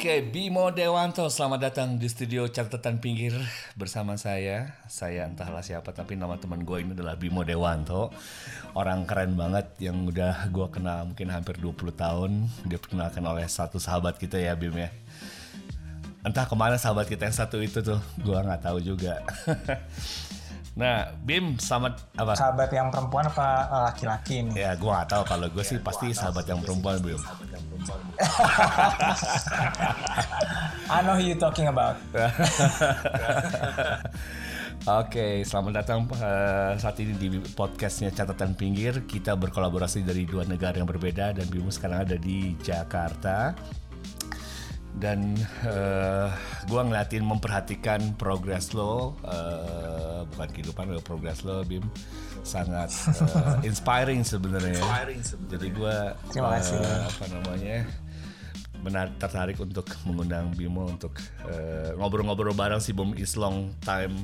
Oke, Bimo Dewanto, selamat datang di studio catatan pinggir bersama saya. Saya entahlah siapa, tapi nama teman gue ini adalah Bimo Dewanto. Orang keren banget yang udah gue kenal mungkin hampir 20 tahun. Dia diperkenalkan oleh satu sahabat kita ya, Bim ya. Entah ke mana sahabat kita yang satu itu tuh, gue nggak tahu juga. Nah, Bim selamat apa? Sahabat yang perempuan apa laki-laki nih? Ya, gue gak tahu kalau gue sih pasti sahabat yang perempuan, Bim. I know who you talking about. Oke, selamat datang uh, saat ini di podcastnya Catatan Pinggir. Kita berkolaborasi dari dua negara yang berbeda dan Bimo sekarang ada di Jakarta. Dan uh, gue ngeliatin memperhatikan progres lo, uh, bukan kehidupan lo, progres lo, Bim sangat uh, inspiring sebenarnya. Jadi gue uh, apa namanya? benar tertarik untuk mengundang Bimo untuk ngobrol-ngobrol uh, bareng si Bom is long time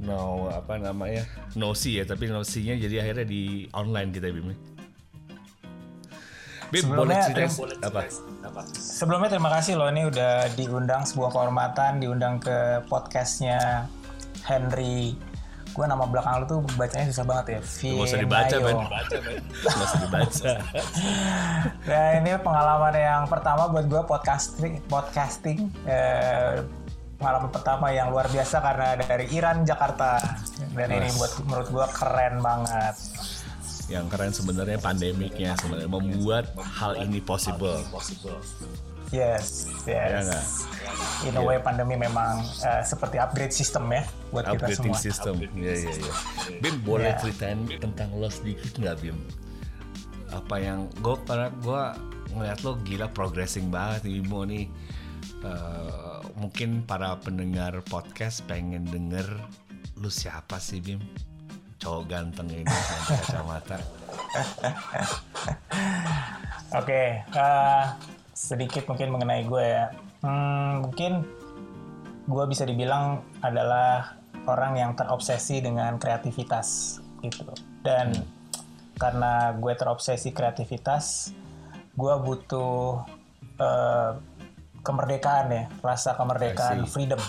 no apa namanya no see ya tapi no see-nya jadi akhirnya di online kita Bim. Bim boleh cerita. apa? Sebelumnya terima kasih loh ini udah diundang sebuah kehormatan diundang ke podcastnya Henry. Gue nama belakang lu tuh bacanya susah banget ya. Gak usah dibaca men Gak usah dibaca. Nah ini pengalaman yang pertama buat gue podcasting podcasting eh, pengalaman pertama yang luar biasa karena dari Iran Jakarta. Dan ini buat menurut gue keren banget yang keren sebenarnya pandemiknya sebenarnya membuat hal ini possible yes yes ya in a way yeah. pandemi memang uh, seperti upgrade system ya buat kita semua. system, iya iya iya. Bim boleh yeah. ceritain tentang lo sedikit nggak Bim? Apa yang gue karena gue ngeliat lo gila progressing banget nih Bimo nih. Uh, mungkin para pendengar podcast pengen denger lu siapa sih Bim? Cowok ganteng ini kacamata. Oke, okay, uh, eh, sedikit mungkin mengenai gue ya Hmm, mungkin gue bisa dibilang adalah orang yang terobsesi dengan kreativitas gitu. Dan hmm. karena gue terobsesi kreativitas, gue butuh uh, kemerdekaan ya, rasa kemerdekaan, Asik. freedom.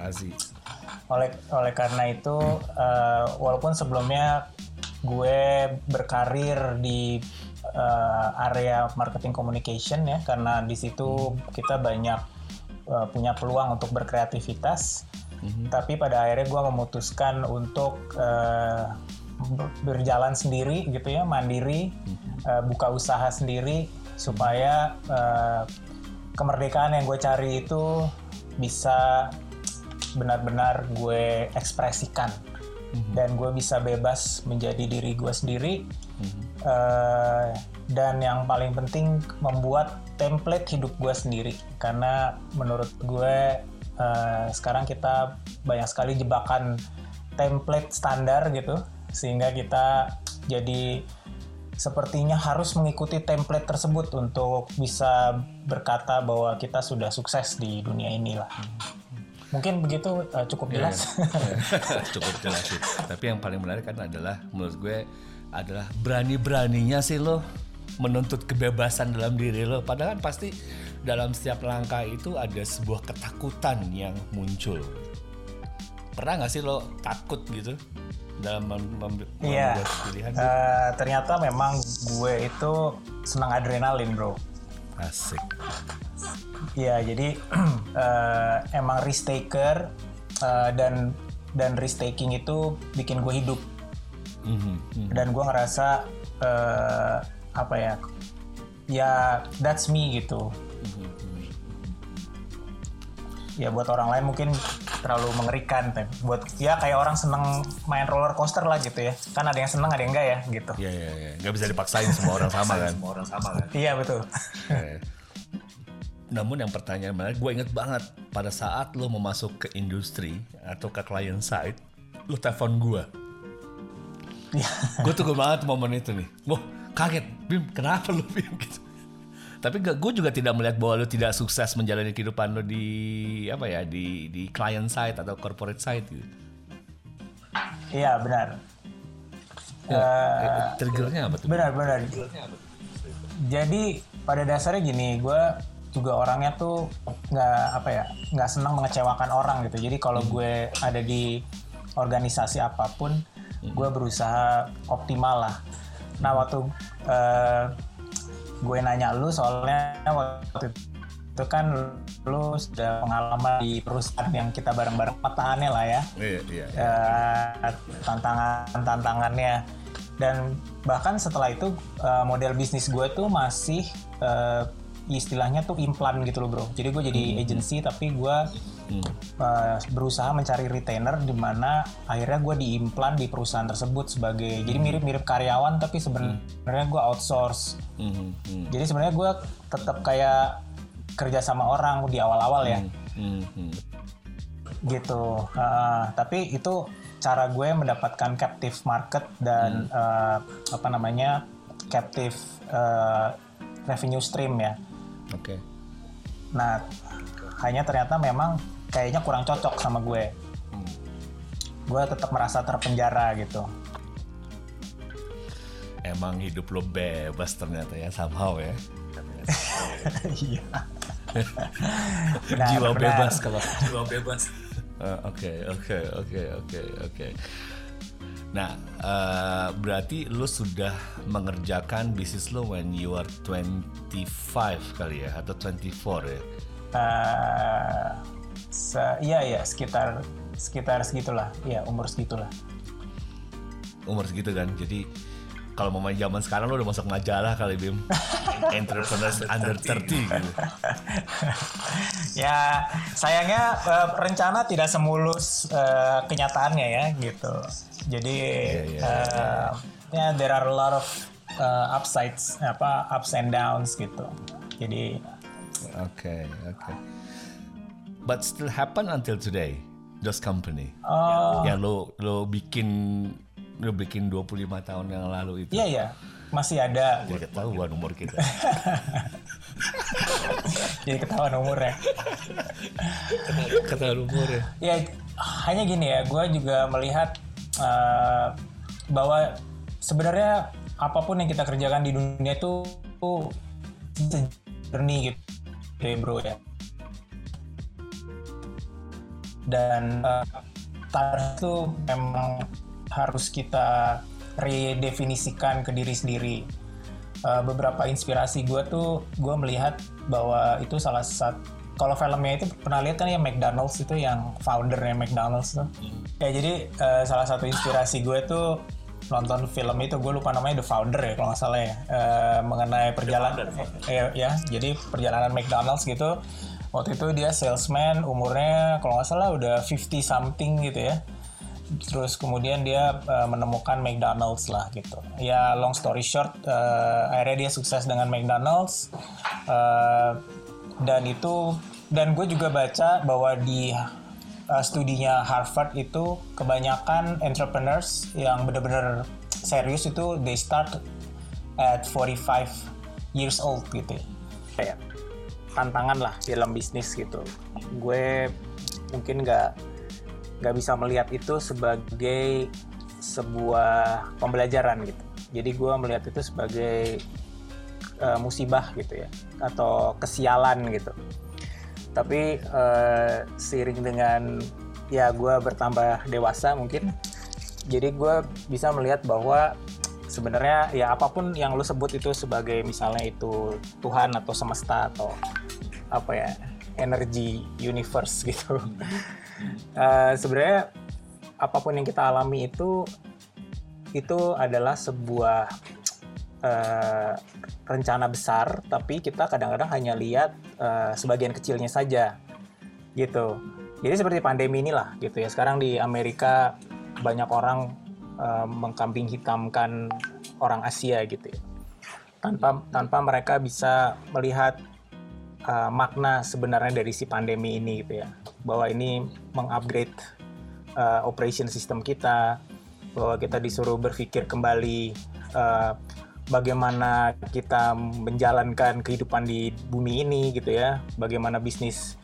Asik. Oleh oleh karena itu, uh, walaupun sebelumnya gue berkarir di uh, area marketing communication ya karena di situ kita banyak uh, punya peluang untuk berkreativitas mm-hmm. tapi pada akhirnya gue memutuskan untuk uh, berjalan sendiri gitu ya mandiri mm-hmm. uh, buka usaha sendiri supaya uh, kemerdekaan yang gue cari itu bisa benar-benar gue ekspresikan mm-hmm. dan gue bisa bebas menjadi diri gue sendiri mm-hmm. uh, dan yang paling penting membuat template hidup gue sendiri karena menurut gue uh, sekarang kita banyak sekali jebakan template standar gitu sehingga kita jadi sepertinya harus mengikuti template tersebut untuk bisa berkata bahwa kita sudah sukses di dunia inilah. Mungkin begitu uh, cukup iya. jelas. Yeah, cukup jelas sih. Tapi yang paling menarik kan adalah menurut gue adalah berani-beraninya sih lo menuntut kebebasan dalam diri lo. Padahal kan pasti dalam setiap langkah itu ada sebuah ketakutan yang muncul. Pernah nggak sih lo takut gitu dalam mem mem iya. pilihan? Uh, ternyata memang gue itu senang adrenalin bro. Asik. Iya, jadi uh, emang risk taker uh, dan dan risk taking itu bikin gue hidup. Mm -hmm. Dan gue ngerasa uh, apa ya ya that's me gitu ya buat orang lain mungkin terlalu mengerikan tapi buat ya kayak orang seneng main roller coaster lah gitu ya. Kan ada yang seneng ada yang enggak ya gitu. Iya iya iya. Nggak bisa dipaksain semua orang sama kan? semua orang sama kan. Iya betul. Iya. namun yang pertanyaan menarik gue inget banget pada saat lo mau masuk ke industri atau ke client side lo telepon gue iya. gue tunggu banget momen itu nih. Wah kaget. Bim kenapa lu Bim gitu tapi gue juga tidak melihat bahwa lu tidak sukses menjalani kehidupan lu di apa ya di di client side atau corporate side gitu. Iya benar. Ya, uh, triggernya apa tuh? benar benar. Jadi pada dasarnya gini gue juga orangnya tuh nggak apa ya nggak senang mengecewakan orang gitu. Jadi kalau Hmm. gue ada di organisasi apa pun gue berusaha optimal lah. Nah waktu eh, gue nanya lu soalnya waktu itu kan lu sudah pengalaman di perusahaan yang kita bareng-bareng patahannya lah ya Iya, iya. eh, tantangan-tantangannya dan bahkan setelah itu eh, model bisnis gue tuh masih eh, istilahnya tuh implan gitu loh bro. Jadi gue jadi agency tapi gue Hmm. eh, berusaha mencari retainer di mana akhirnya gue diimplan di perusahaan tersebut sebagai jadi mirip-mirip karyawan tapi sebenarnya gue outsource. Hmm, hmm, jadi sebenarnya gue tetap kayak kerja sama orang di awal-awal ya. Hmm, hmm. gitu. Uh, tapi itu cara gue mendapatkan captive market dan uh, apa namanya captive uh, revenue stream ya Oke. nah hanya ternyata memang kayaknya kurang cocok sama gue Hmm. gue tetap merasa terpenjara gitu Emang hidup lo bebas ternyata ya somehow ya. iya Benar, jiwa benar. bebas kalau jiwa bebas. Eh, Oke oke oke oke oke. Nah eh, berarti lo sudah mengerjakan bisnis lo when you are 25 kali ya atau 24 ya? Uh, se- iya ya sekitar sekitar segitulah ya umur segitulah Umur segitu kan. Jadi kalau mau main zaman sekarang lo udah masuk majalah kali Bim. Entrepreneurs under 30 gitu. ya sayangnya eh, rencana tidak semulus eh, kenyataannya ya gitu jadi iya, eh, ya there are a lot of eh, upsides apa ups and downs gitu jadi Oke oke. But still happen until today. Those company. oh yang lo lo bikin lo bikin 25 tahun yang lalu itu. Iya ya masih ada. Jadi ketahuan umur kita. Jadi ketahuan umurnya ketahuan umur ya. Ya hanya gini ya gue juga melihat eh, bahwa sebenarnya apa pun yang kita kerjakan di dunia itu journey gitu ya bro ya. Dan target itu memang harus kita redefinisikan ke diri sendiri. Eh, beberapa inspirasi gue tuh gue melihat bahwa itu salah satu kalau filmnya itu pernah lihat kan ya McDonald's itu yang foundernya McDonald's tuh? Ya jadi eh, salah satu inspirasi gue tuh nonton film itu gue lupa namanya The Founder ya kalau nggak salah ya. Eh, mengenai perjalanan eh, ya jadi perjalanan McDonald's gitu. Waktu itu dia salesman umurnya kalau nggak salah udah 50 something gitu ya terus kemudian dia uh, menemukan McDonald's lah gitu ya long story short uh, akhirnya dia sukses dengan McDonald's uh, dan itu dan gue juga baca bahwa di uh, studinya Harvard itu kebanyakan entrepreneurs yang benar-benar serius itu they start at 45 years old gitu ya. kayak tantangan lah dalam bisnis gitu gue mungkin nggak nggak bisa melihat itu sebagai sebuah pembelajaran gitu. Jadi gue melihat itu sebagai uh, musibah gitu ya, atau kesialan gitu. Tapi uh, seiring dengan ya gue bertambah dewasa mungkin, jadi gue bisa melihat bahwa sebenarnya ya apa pun yang lo sebut itu sebagai misalnya itu Tuhan atau semesta atau apa ya energi universe gitu. Uh, sebenarnya apa pun yang kita alami itu itu adalah sebuah uh, rencana besar, tapi kita kadang-kadang hanya lihat uh, sebagian kecilnya saja, gitu. Jadi seperti pandemi inilah, gitu ya. Sekarang di Amerika banyak orang uh, mengkambing hitamkan orang Asia, gitu ya. Tanpa tanpa mereka bisa melihat uh, makna sebenarnya dari si pandemi ini gitu ya bahwa ini mengupgrade uh, operation system kita bahwa kita disuruh berpikir kembali uh, bagaimana kita menjalankan kehidupan di bumi ini gitu ya bagaimana bisnis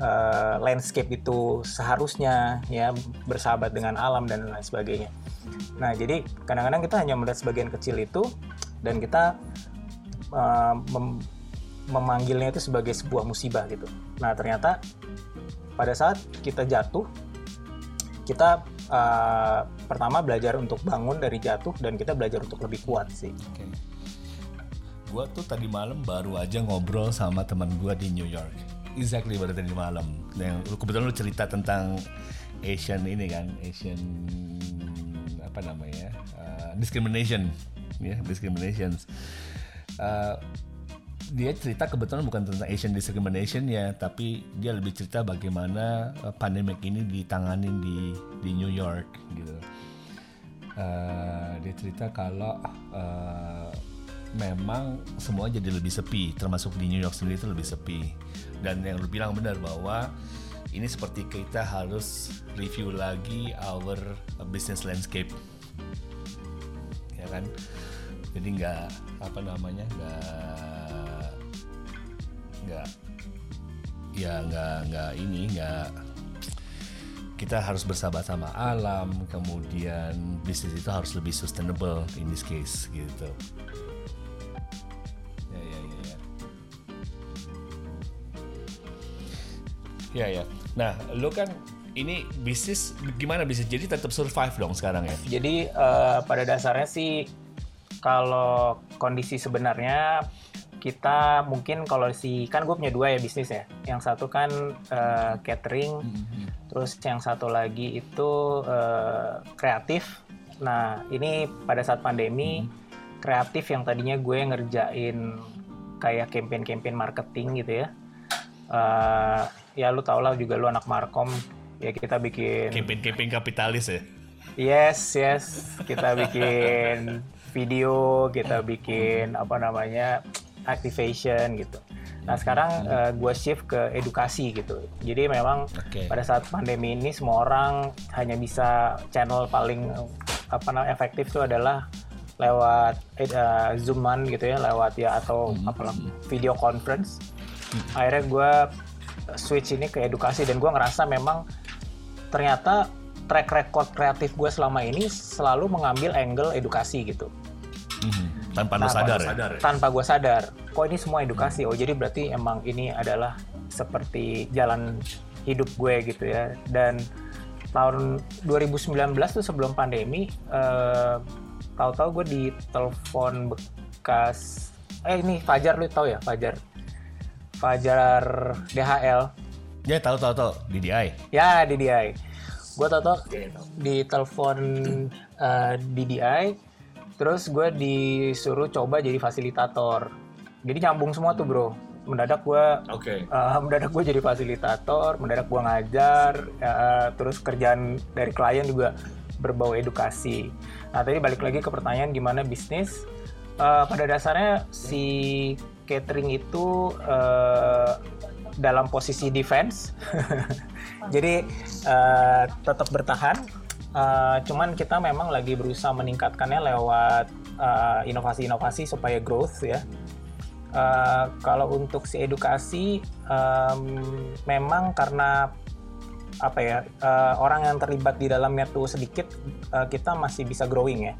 uh, landscape itu seharusnya ya bersahabat dengan alam dan lain sebagainya nah jadi kadang-kadang kita hanya melihat sebagian kecil itu dan kita uh, mem- memanggilnya itu sebagai sebuah musibah gitu. Nah ternyata pada saat kita jatuh, kita uh, pertama belajar untuk bangun dari jatuh dan kita belajar untuk lebih kuat sih. Okay. Gua tuh tadi malam baru aja ngobrol sama teman gua di New York. Exactly baru tadi malam. Yang kebetulan lu cerita tentang Asian ini kan, Asian apa namanya, uh, discrimination, ya, yeah, discriminations. Uh, dia cerita kebetulan bukan tentang Asian discrimination ya, tapi dia lebih cerita bagaimana uh, pandemik ini ditangani di di New York gitu. Uh, dia cerita kalau uh, memang semua jadi lebih sepi, termasuk di New York sendiri itu lebih sepi. Dan yang lu bilang benar bahwa ini seperti kita harus review lagi our business landscape, ya kan? Jadi nggak apa namanya nggak nggak ya nggak nggak ini nggak kita harus bersahabat sama alam kemudian bisnis itu harus lebih sustainable in this case gitu. Ya ya ya ya. Ya ya. Nah lo kan ini bisnis gimana bisnis? Jadi tetap survive dong sekarang ya? Jadi uh, pada dasarnya sih kalau kondisi sebenarnya kita mungkin kalau si kan gue punya dua ya bisnis ya. Yang satu kan uh, catering, mm-hmm. terus yang satu lagi itu uh, kreatif. Nah ini pada saat pandemi mm-hmm. kreatif yang tadinya gue ngerjain kayak campaign-campaign marketing gitu ya. Uh, ya lu tau lah juga lu anak markom ya kita bikin campaign-campaign kapitalis ya. Yes yes kita bikin video kita bikin apa namanya activation gitu. Nah sekarang uh, eh, gue shift ke edukasi gitu. Jadi memang okay. pada saat pandemi ini semua orang hanya bisa channel paling apa namanya efektif itu adalah lewat uh, zooman gitu ya, lewat ya atau hmm. apa video conference. Hmm. Akhirnya gue switch ini ke edukasi dan gue ngerasa memang ternyata track record kreatif gue selama ini selalu mengambil angle edukasi gitu. Hmm tanpa lu sadar, ya? sadar ya? tanpa gue sadar. Kok ini semua edukasi? Oh jadi berarti emang ini adalah seperti jalan hidup gue gitu ya. Dan tahun 2019 tuh sebelum pandemi uh, tahu-tahu gue di telepon bekas eh ini Fajar lu tahu ya Fajar? Fajar DHL ya tahu tahu tahu. DDI ya DDI gue tahu tahu di telepon uh, DDI Terus gue disuruh coba jadi fasilitator. Jadi nyambung semua tuh bro. Mendadak gue, okay. uh, mendadak gue jadi fasilitator, mendadak gue ngajar, uh, terus kerjaan dari klien juga berbau edukasi. Nah tadi balik lagi ke pertanyaan gimana bisnis. Uh, pada dasarnya si catering itu uh, dalam posisi defense, jadi uh, tetap bertahan Uh, cuman kita memang lagi berusaha meningkatkannya lewat uh, inovasi-inovasi supaya growth ya. Uh, kalau untuk si edukasi um, memang karena apa ya uh, orang yang terlibat di dalamnya tuh sedikit uh, kita masih bisa growing ya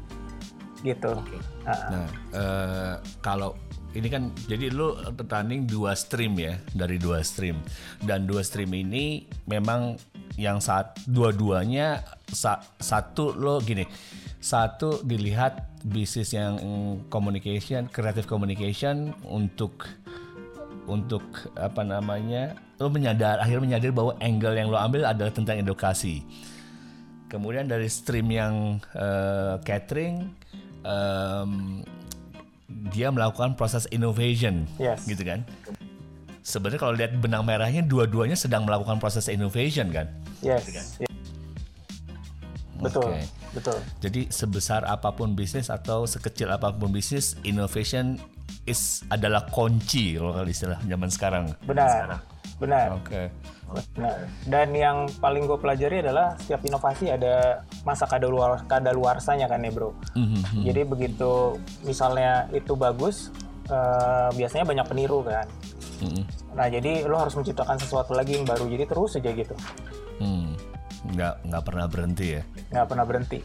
gitu. Okay. Uh, nah uh, kalau ini kan jadi lu tanding dua stream ya dari dua stream. Dan dua stream ini memang yang saat dua-duanya sa, satu lo gini satu dilihat bisnis yang communication creative communication untuk untuk apa namanya lo menyadar akhirnya menyadar bahwa angle yang lo ambil adalah tentang edukasi. Kemudian dari stream yang uh, catering um, dia melakukan proses innovation yes. gitu kan sebenarnya kalau lihat benang merahnya dua-duanya sedang melakukan proses innovation kan yes gitu kan? betul okay. betul jadi sebesar apa pun bisnis atau sekecil apa pun bisnis innovation is adalah kunci kalau istilah zaman sekarang benar sekarang. benar oke okay. Nah, dan yang paling gue pelajari adalah setiap inovasi ada masa kadaluar kadaluarsanya kan ya bro. Mm-hmm. Jadi begitu misalnya itu bagus, uh, biasanya banyak peniru kan. Mm-hmm. Nah jadi lo harus menciptakan sesuatu lagi yang baru. Jadi terus aja gitu. Hmm. Nggak nggak pernah berhenti ya? Nggak pernah berhenti.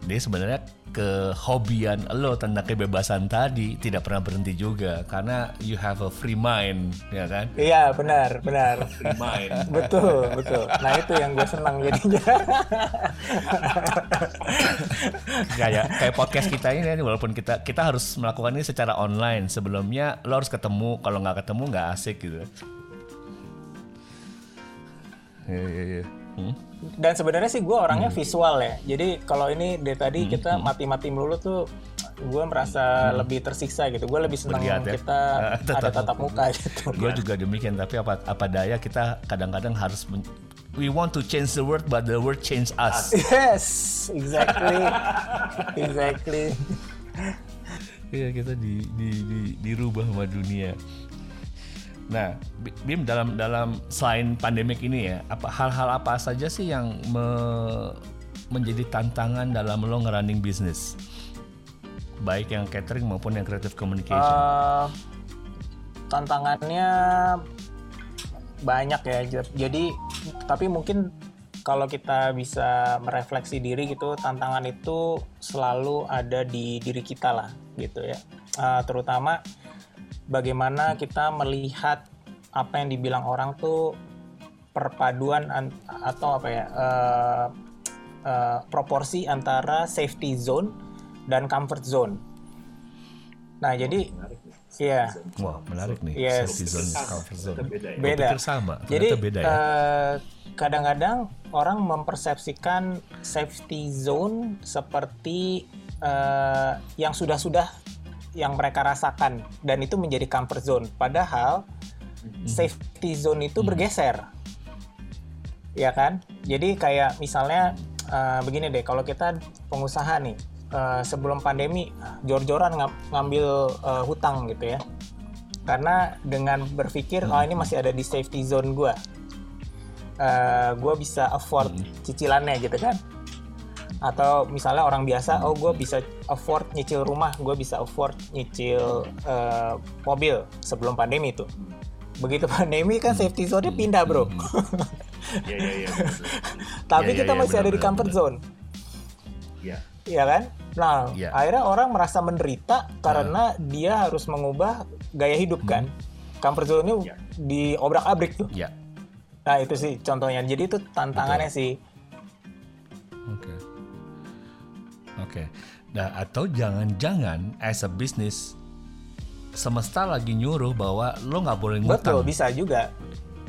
Jadi sebenarnya kehobian lo tentang kebebasan tadi tidak pernah berhenti juga karena you have a free mind, ya kan? Iya benar benar. Free mind. betul betul. Nah itu yang gue senang jadinya. kayak kayak podcast kita ini walaupun kita kita harus melakukan ini secara online sebelumnya lo harus ketemu kalau nggak ketemu nggak asik gitu. Iya iya iya. Hmm? Dan sebenarnya sih gue orangnya visual ya. Jadi kalau ini dari tadi kita mati-mati melulu tuh gue merasa lebih tersiksa gitu. Gue lebih senang ya. kita Tetap ada tatap muka gitu. Gue juga demikian tapi apa apa daya kita kadang-kadang harus men- we want to change the world but the world change us. Yes, exactly, exactly. Iya kita di, di, di, dirubah sama dunia. Nah, Bi- Bim dalam dalam selain pandemik ini ya, apa hal-hal apa saja sih yang me- menjadi tantangan dalam lo ngerunning bisnis? Baik yang catering maupun yang creative communication. Eh, tantangannya banyak ya. Jadi tapi mungkin kalau kita bisa merefleksi diri gitu, tantangan itu selalu ada di diri kita lah gitu ya. Eh, terutama bagaimana kita melihat apa yang dibilang orang tuh perpaduan an- atau apa ya eh, eh, proporsi antara safety zone dan comfort zone. Nah jadi Iya, Wah menarik nih. Yes. Safety zone, comfort zone. beda ya. Beda. pikir sama, Jadi beda ya. eh, kadang-kadang orang mempersepsikan safety zone seperti eh, yang sudah-sudah yang mereka rasakan dan itu menjadi comfort zone. Padahal Hmm. safety zone itu bergeser, ya kan? Jadi kayak misalnya eh, begini deh, kalau kita pengusaha nih eh, sebelum pandemi jor-joran ngam- ngambil eh, hutang gitu ya, karena dengan berpikir oh ini masih ada di safety zone gue, gue bisa afford cicilannya gitu kan? Atau misalnya orang biasa, oh gue bisa afford nyicil rumah, gue bisa afford nyicil eh, mobil sebelum pandemi itu. Begitu pandemi kan safety zone-nya pindah bro. Iya iya. betul. Tapi iya, kita iya, masih ada di comfort zone, Iya. ya kan? Nah, Iya. akhirnya orang merasa menderita karena dia harus mengubah gaya hidup kan. Comfort zone-nya Iya. diobrak-abrik tuh. Ya. Nah, itu sih contohnya. Jadi itu tantangannya sih. Oke. Oke. Nah, atau jangan-jangan as a business semesta lagi nyuruh bahwa lo nggak boleh Betul, ngutang. bisa juga.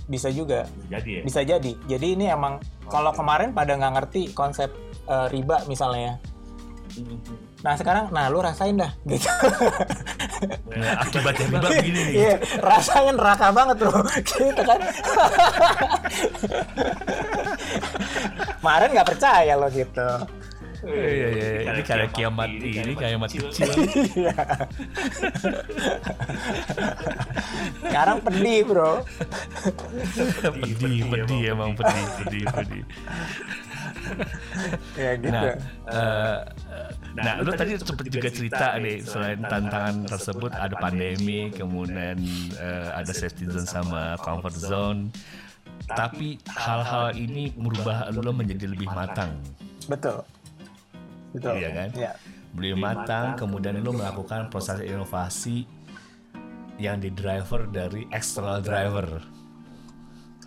Bisa juga. Jadi ya. Bisa jadi. Jadi ini emang kalau kemarin pada nggak ngerti konsep eh, riba misalnya. Nah sekarang, nah lu rasain dah gitu. Nah, akibatnya riba begini nih. Iya, rasanya neraka banget loh, gitu kan. Kemarin nggak percaya lo gitu. Iya, iya, iya. Ini kayak kiamat ini kayak kiamat kecil. Iya. Sekarang pedih bro. pedih, pedih emang pedih, pedih, pedih. Ya gitu. Nah, eh, nah, lu tadi sempat juga cerita nih selain tantangan tersebut ada pandemi, kemudian eh, ada safety zone sama comfort zone. Tapi hal-hal ini merubah lo menjadi lebih matang. Betul. Betul. Iya kan? Iya. Lebih matang, kemudian lo melakukan proses inovasi yang di driver dari external driver.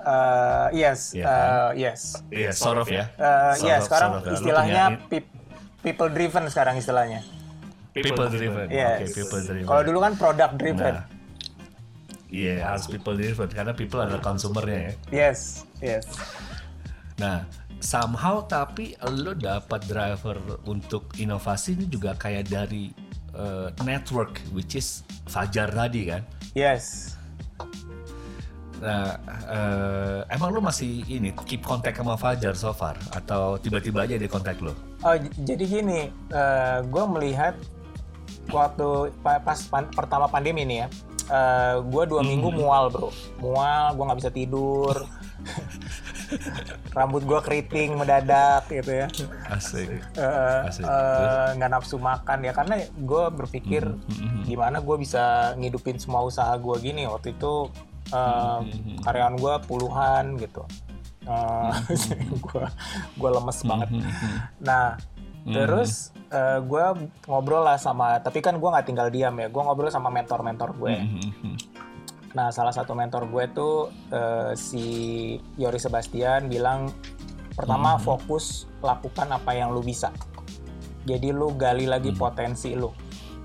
Eh, yes, Iya eh, kan? yes. Iya, sort of ya. Eh, Sort ya of, sekarang sort of ya. Lo istilahnya punya peop- people driven sekarang istilahnya. people driven. Oke, Yes. people driven. Kalau dulu kan product driven. Nah, Iya, harus people driven karena people adalah konsumernya ya. Yes, yes. Nah, somehow tapi lo dapat driver untuk inovasi ini juga kayak dari uh, network which is Fajar tadi kan. Yes. Nah, uh, emang lo masih ini keep kontak sama Fajar so far atau tiba-tiba aja di kontak lo? Oh, jadi gini, gue melihat waktu pa- pas pan- pertama pandemi nih ya, gue dua minggu mual bro, mual, gue nggak bisa tidur, rambut gue keriting mendadak gitu ya, Asik. Eh, Asik. eh, nggak nafsu makan ya karena gue berpikir gimana gue bisa ngidupin semua usaha gue gini waktu itu eh, karyawan gue puluhan gitu, gue gue lemes banget. Nah, Terus uh, gue ngobrol lah sama, tapi kan gue nggak tinggal diam ya. Gue ngobrol sama mentor-mentor gue. Nah, salah satu mentor gue tuh uh, si Yori Sebastian bilang pertama fokus lakukan apa yang lu bisa. Jadi lu gali lagi potensi lu.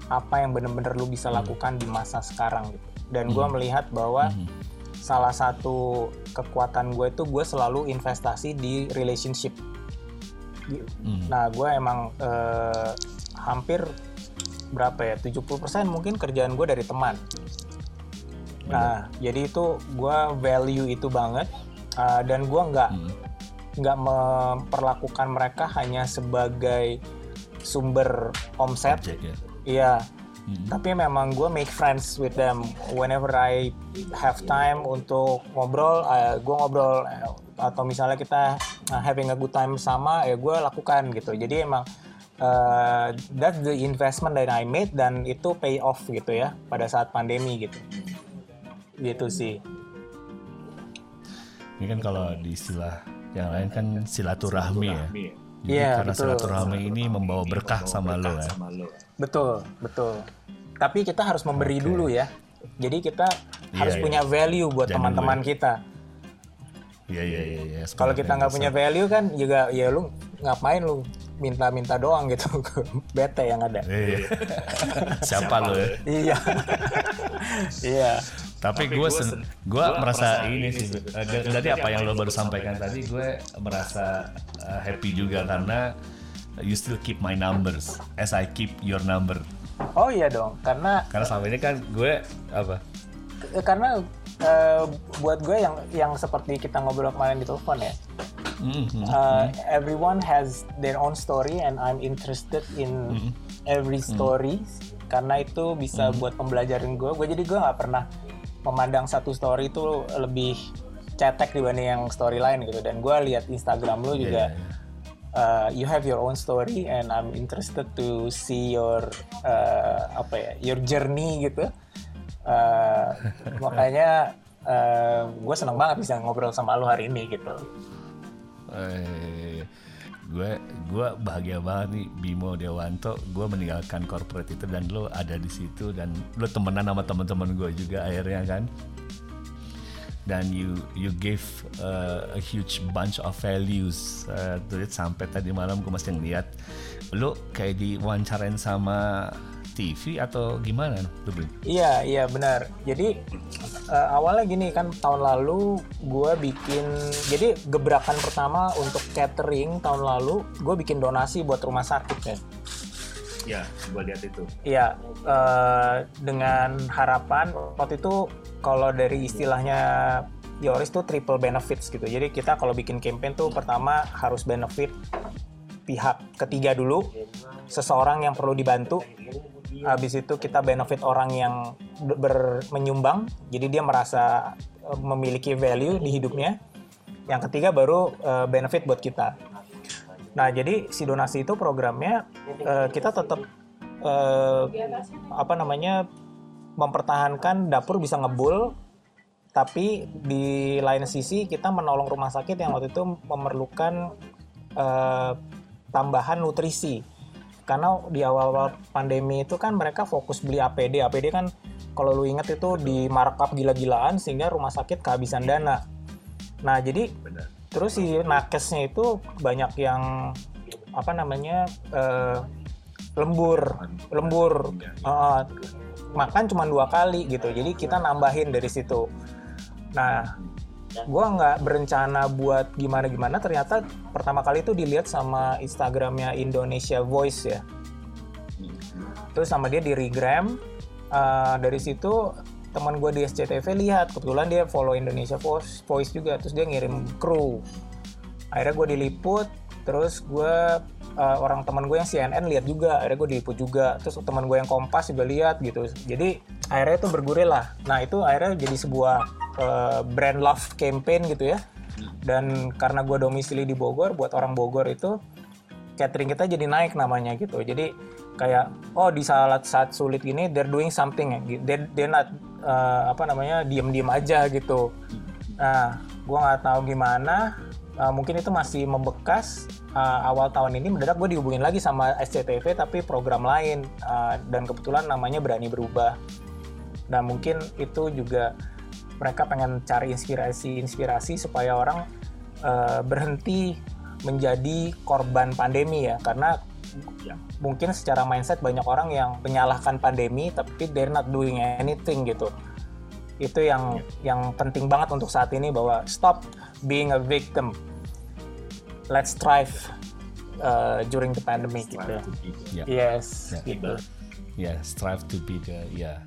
Apa yang bener-bener lu bisa lakukan di masa sekarang gitu. Dan gue melihat bahwa salah satu kekuatan gue tuh gue selalu investasi di relationship. Hmm. Nah, gue emang eh, hampir berapa ya? 70% mungkin kerjaan gue dari teman. Nah, jadi itu gue value itu banget uh, dan gue nggak Hmm. nggak memperlakukan mereka hanya sebagai sumber omset. Ya. Iya, Mhm. tapi memang gue make friends with them whenever I have time untuk ngobrol, gue ngobrol eh, atau misalnya kita uh, having a good time sama, ya gue lakukan gitu. Jadi emang uh, that's the investment that I made dan itu pay off gitu ya pada saat pandemi gitu. Gitu sih. Ini kan kalau di istilah yang lain kan silaturahmi ya. Rahmi ya. Jadi Iya, karena betul. silaturahmi ini membawa berkah sama lo ya. Sama lo. Betul, betul. Tapi kita harus memberi Oke. dulu ya. Jadi kita harus iya. punya value buat teman-teman kita. Iya iya iya. iya. Kalau kita nggak punya value kan juga ya lu ngapain lu minta-minta doang gitu bete yang ada. Iya. Siapa lo ya? iya. iya. Tapi gue sen- gue merasa ini sih eh, da- dari apa yang lo baru sampaikan tadi gue merasa eh, happy juga karena you still keep my numbers as I keep your number. Oh iya dong, karena Karena selama ini kan gue apa? karena eh, buat gue yang yang seperti kita ngobrol kemarin di telepon ya. Mhm. uh, everyone has their own story and I'm interested in every story karena itu bisa buat pembelajaran gue. Gue jadi gue nggak pernah memandang satu story itu lebih cetek dibanding yang story lain gitu. Dan gue lihat Instagram lu juga. Iya, uh, you have your own story and I'm interested to see your uh, apa ya your journey gitu. Uh, makanya uh, gue seneng banget bisa ngobrol sama lu hari ini gitu. Eh, gue gue bahagia banget nih Bimo Dewanto. Gue meninggalkan corporate itu dan lo ada di situ dan lo temenan sama teman-teman gue juga akhirnya kan? Dan you you gave uh, a huge bunch of values. Uh, sampai tadi malam gue masih ngeliat lo kayak diwawancarain sama TV atau gimana? Iya, iya benar. Jadi eh, awalnya gini kan tahun lalu gue bikin, jadi gebrakan pertama untuk catering tahun lalu gue bikin donasi buat rumah sakit kan. Ya, gue lihat itu. Iya, eh, dengan harapan waktu itu kalau dari istilahnya Yoris tuh triple benefits gitu. Jadi kita kalau bikin campaign tuh pertama harus benefit pihak ketiga dulu, seseorang yang perlu dibantu. Habis itu kita benefit orang yang ber- menyumbang, jadi dia merasa eh, memiliki value di hidupnya. Yang ketiga baru eh, benefit buat kita. Nah, jadi si donasi itu programnya eh, kita tetap eh, apa namanya mempertahankan dapur bisa ngebul, tapi di lain sisi kita menolong rumah sakit yang waktu itu memerlukan eh, tambahan nutrisi. Karena di awal-awal pandemi itu kan mereka fokus beli APD. APD kan kalau lu inget itu di markup gila-gilaan sehingga rumah sakit kehabisan dana. Nah, jadi Benar. Terus si nakesnya itu banyak yang apa namanya eh, lembur, lembur, Eh, makan cuma dua kali gitu. Jadi kita nambahin dari situ. Nah, gua nggak berencana buat gimana-gimana. Ternyata pertama kali itu dilihat sama Instagramnya Indonesia Voice ya. Terus sama dia di regram. Eh, dari situ teman gue di SCTV lihat kebetulan dia follow Indonesia Voice, Voice juga terus dia ngirim kru akhirnya gue diliput terus gue eh, orang teman gue yang CNN lihat juga akhirnya gue diliput juga terus teman gue yang Kompas juga lihat gitu jadi akhirnya itu bergulir lah nah itu akhirnya jadi sebuah eh, brand love campaign gitu ya dan karena gue domisili di Bogor buat orang Bogor itu catering kita jadi naik namanya gitu. Jadi kayak oh di saat saat sulit ini they're doing something ya. They're, not uh, apa namanya diem-diem aja gitu. Nah, gua nggak tahu gimana uh, mungkin itu masih membekas uh, awal tahun ini mendadak gue dihubungin lagi sama SCTV tapi program lain. Uh, dan kebetulan namanya berani berubah. Dan mungkin itu juga mereka pengen cari inspirasi-inspirasi supaya orang uh, berhenti menjadi korban pandemi ya. Karena ya, mungkin secara mindset banyak orang yang menyalahkan pandemi tapi they're not doing anything gitu. Itu yang ya. yang penting banget untuk saat ini bahwa stop being a victim let's strive uh, during the pandemic gitu. yeah. yes yeah. gitu. Ya yeah, strive to be the ya yeah.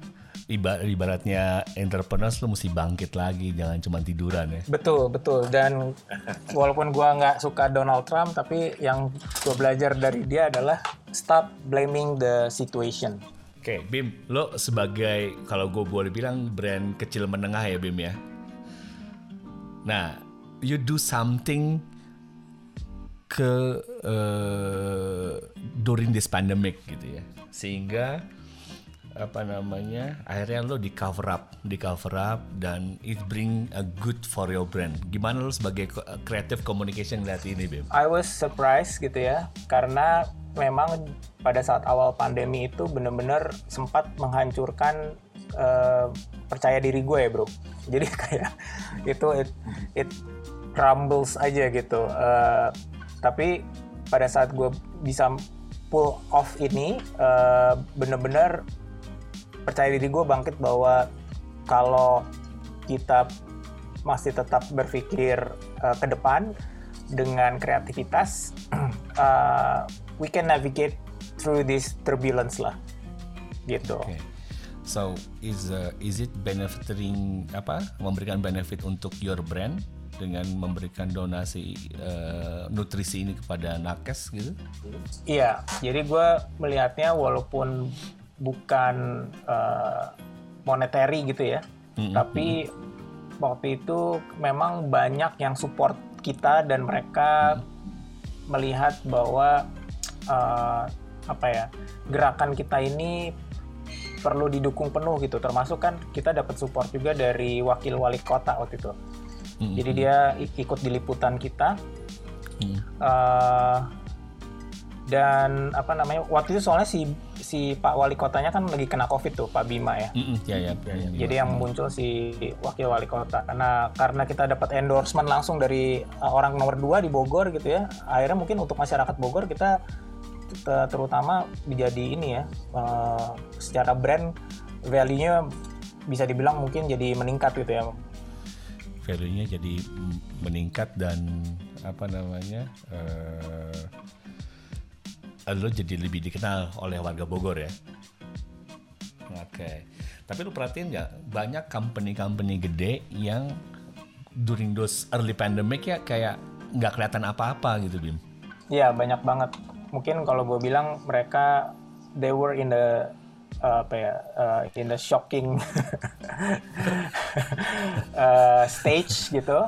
Ibarat, ibaratnya entrepreneurs lu mesti bangkit lagi jangan cuma tiduran ya. Betul betul. Dan walaupun gua nggak suka Donald Trump tapi yang gua belajar dari dia adalah stop blaming the situation. Oke, okay, Bim, lo sebagai kalau gue boleh bilang brand kecil menengah ya Bim ya. Nah, you do something ke uh, during this pandemic gitu ya, sehingga apa namanya akhirnya lo di cover up di cover up dan it bring a good for your brand. Gimana lo sebagai creative communication lihat ini Bim? I was surprised gitu ya karena memang pada saat awal pandemi itu benar-benar sempat menghancurkan uh, percaya diri gue ya bro. Jadi kayak itu it, it crumbles aja gitu. Uh, tapi pada saat gue bisa pull off ini uh, bener-bener percaya diri gue bangkit bahwa kalau kita masih tetap berpikir uh, ke depan dengan kreativitas, uh, we can navigate through this turbulence lah, gitu. Okay. So is uh, is it benefiting apa memberikan benefit untuk your brand dengan memberikan donasi uh, nutrisi ini kepada nakes gitu? Iya, jadi gue melihatnya walaupun bukan uh, monetary gitu ya, mm-hmm. tapi waktu itu memang banyak yang support kita dan mereka mm-hmm. melihat bahwa uh, apa ya gerakan kita ini perlu didukung penuh gitu, termasuk kan kita dapat support juga dari wakil wali kota waktu itu. Mm-hmm. Jadi dia ikut di liputan kita. Mm-hmm. Uh, dan apa namanya waktu itu soalnya si si Pak Wali Kotanya kan lagi kena COVID tuh Pak Bima ya. Mm -hmm. ya, ya, ya, ya, Jadi yang muncul si Wakil Wali Kota. Karena karena kita dapat endorsement langsung dari uh, orang nomor dua di Bogor gitu ya. Akhirnya mungkin untuk masyarakat Bogor kita terutama menjadi ini ya uh, secara brand value-nya bisa dibilang mungkin jadi meningkat gitu ya. Value-nya jadi meningkat dan apa namanya? Uh, lo jadi lebih dikenal oleh warga Bogor ya. Oke. Okay. Tapi lu perhatiin nggak banyak company-company gede yang during those early pandemic ya kayak nggak kelihatan apa-apa gitu Bim. Iya banyak banget. Mungkin kalau gue bilang mereka they were in the uh, apa ya uh, in the shocking uh, stage gitu.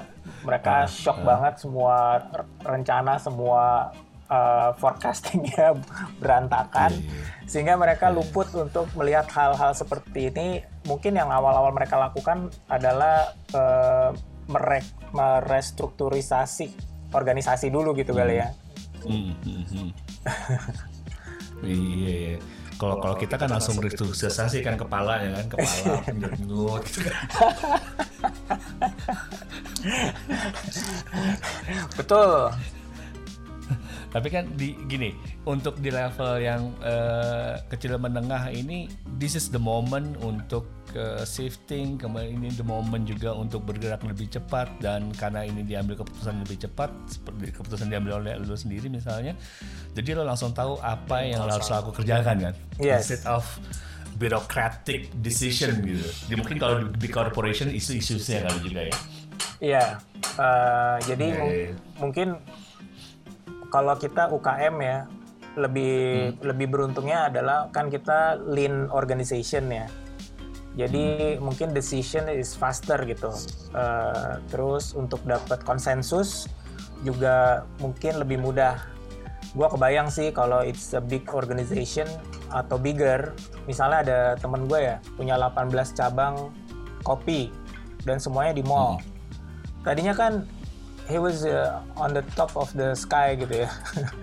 Mereka uh, shock uh. banget semua rencana semua uh, forecastingnya berantakan yeah, yeah. sehingga mereka yeah. luput untuk melihat hal-hal seperti ini mungkin yang awal-awal mereka lakukan adalah uh, merek merestrukturisasi organisasi dulu gitu mm. kali ya mm -hmm. iya yeah. Kalau kalau kita kan langsung restrukturisasi kan kepala ya kan kepala penjenggut gitu kan. Betul tapi kan di gini untuk di level yang uh, kecil menengah ini this is the moment untuk uh, shifting kemudian ini the moment juga untuk bergerak lebih cepat dan karena ini diambil keputusan lebih cepat seperti keputusan diambil oleh lo sendiri misalnya jadi lo langsung tahu apa yang lo harus aku kerjakan kan yes. instead of bureaucratic decision gitu. Di, mungkin kalau di corporation isu-isunya kali juga ya. Iya. Uh, jadi yeah, yeah. mungkin kalau kita UKM ya lebih hmm. lebih beruntungnya adalah kan kita lean organization ya. Jadi hmm. mungkin decision is faster gitu. Uh, terus untuk dapat konsensus juga mungkin lebih mudah. Gua kebayang sih kalau it's a big organization atau bigger, misalnya ada temen gue ya punya 18 cabang kopi dan semuanya di mall. Hmm. Tadinya kan he was uh, on the top of the sky gitu ya.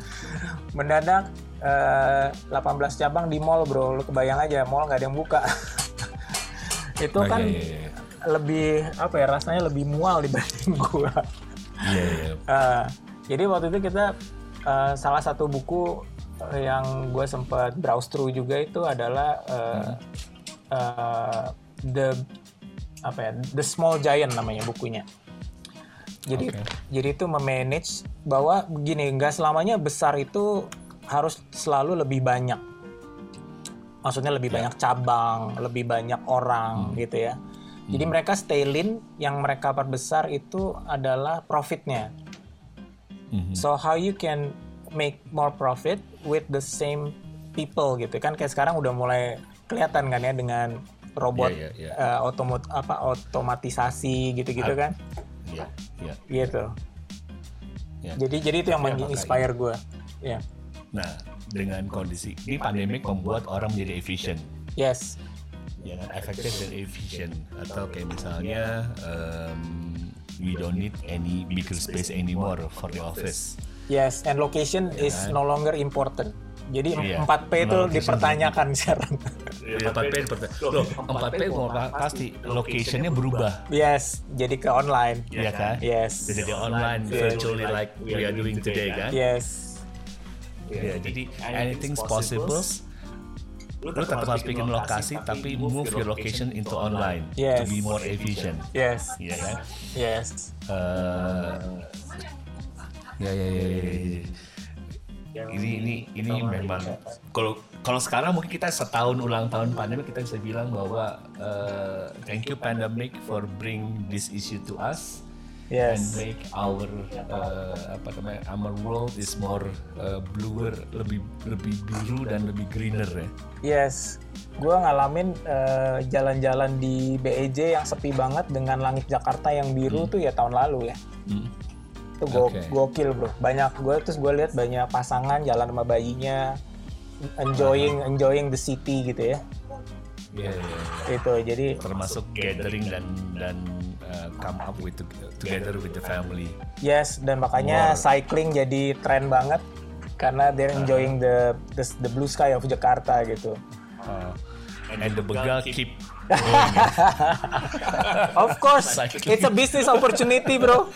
Mendadak uh, 18 cabang di mall bro, lu kebayang aja mall nggak ada yang buka. itu Oh, kan iya, iya, iya. lebih apa ya rasanya lebih mual dibanding gua. Iya, iya. Uh, jadi waktu itu kita uh, salah satu buku yang gue sempat browse through juga itu adalah uh, uh, the apa ya the small giant namanya bukunya. Jadi Oke. jadi itu memanage bahwa begini nggak selamanya besar itu harus selalu lebih banyak. Maksudnya lebih banyak cabang, lebih banyak orang gitu ya. Jadi mereka stay lean, yang mereka perbesar itu adalah profitnya. Mhm. So how you can make more profit with the same people gitu kan kayak sekarang udah mulai kelihatan kan ya dengan robot Iya, iya, iya. eh, otomot apa otomatisasi gitu-gitu kan Iya, iya. gitu. Ya. Jadi jadi itu yang Ya, menginspire gue. Ya. Nah, dengan kondisi ini pandemik membuat orang menjadi efisien. Yes. ya kan efektif dan efisien atau kayak misalnya um, we don't need any bigger space anymore for the office Yes, and location is no longer important. Jadi Iya. 4P itu Location. dipertanyakan sekarang. Ya, 4P seperti loh 4P mau pasti locationnya berubah yes, jadi ke online. ya kan Yes. jadi online virtually like we are doing today kan Yes. ya jadi anything's possible lu tetap harus bikin lokasi tapi move your location into online to Yes. be more efficient Yes. ya kan Yes. Eh, ya ya ya, ya, ya. ini ini ini memang kalau kalau sekarang mungkin kita setahun ulang tahun pandemi kita bisa bilang bahwa eh, thank you pandemic for bring this issue to us and Yes. make our eh, apa namanya our world is more eh, bluer lebih lebih biru dan lebih greener ya Yes, gue ngalamin jalan-jalan di BEJ yang sepi banget dengan langit Jakarta yang biru tuh ya tahun lalu ya. Hmm. Itu go Oke. gokil bro. Banyak gue terus gue lihat banyak pasangan jalan sama bayinya, enjoying enjoying the city gitu ya. Iya, iya, iya. Itu jadi termasuk gathering dan dan uh, come up with together with the family. yes dan makanya cycling jadi tren banget karena they're enjoying the, the the blue sky of Jakarta gitu. Uh, and the begal keep. Of course, Cycling. it's a business opportunity, bro.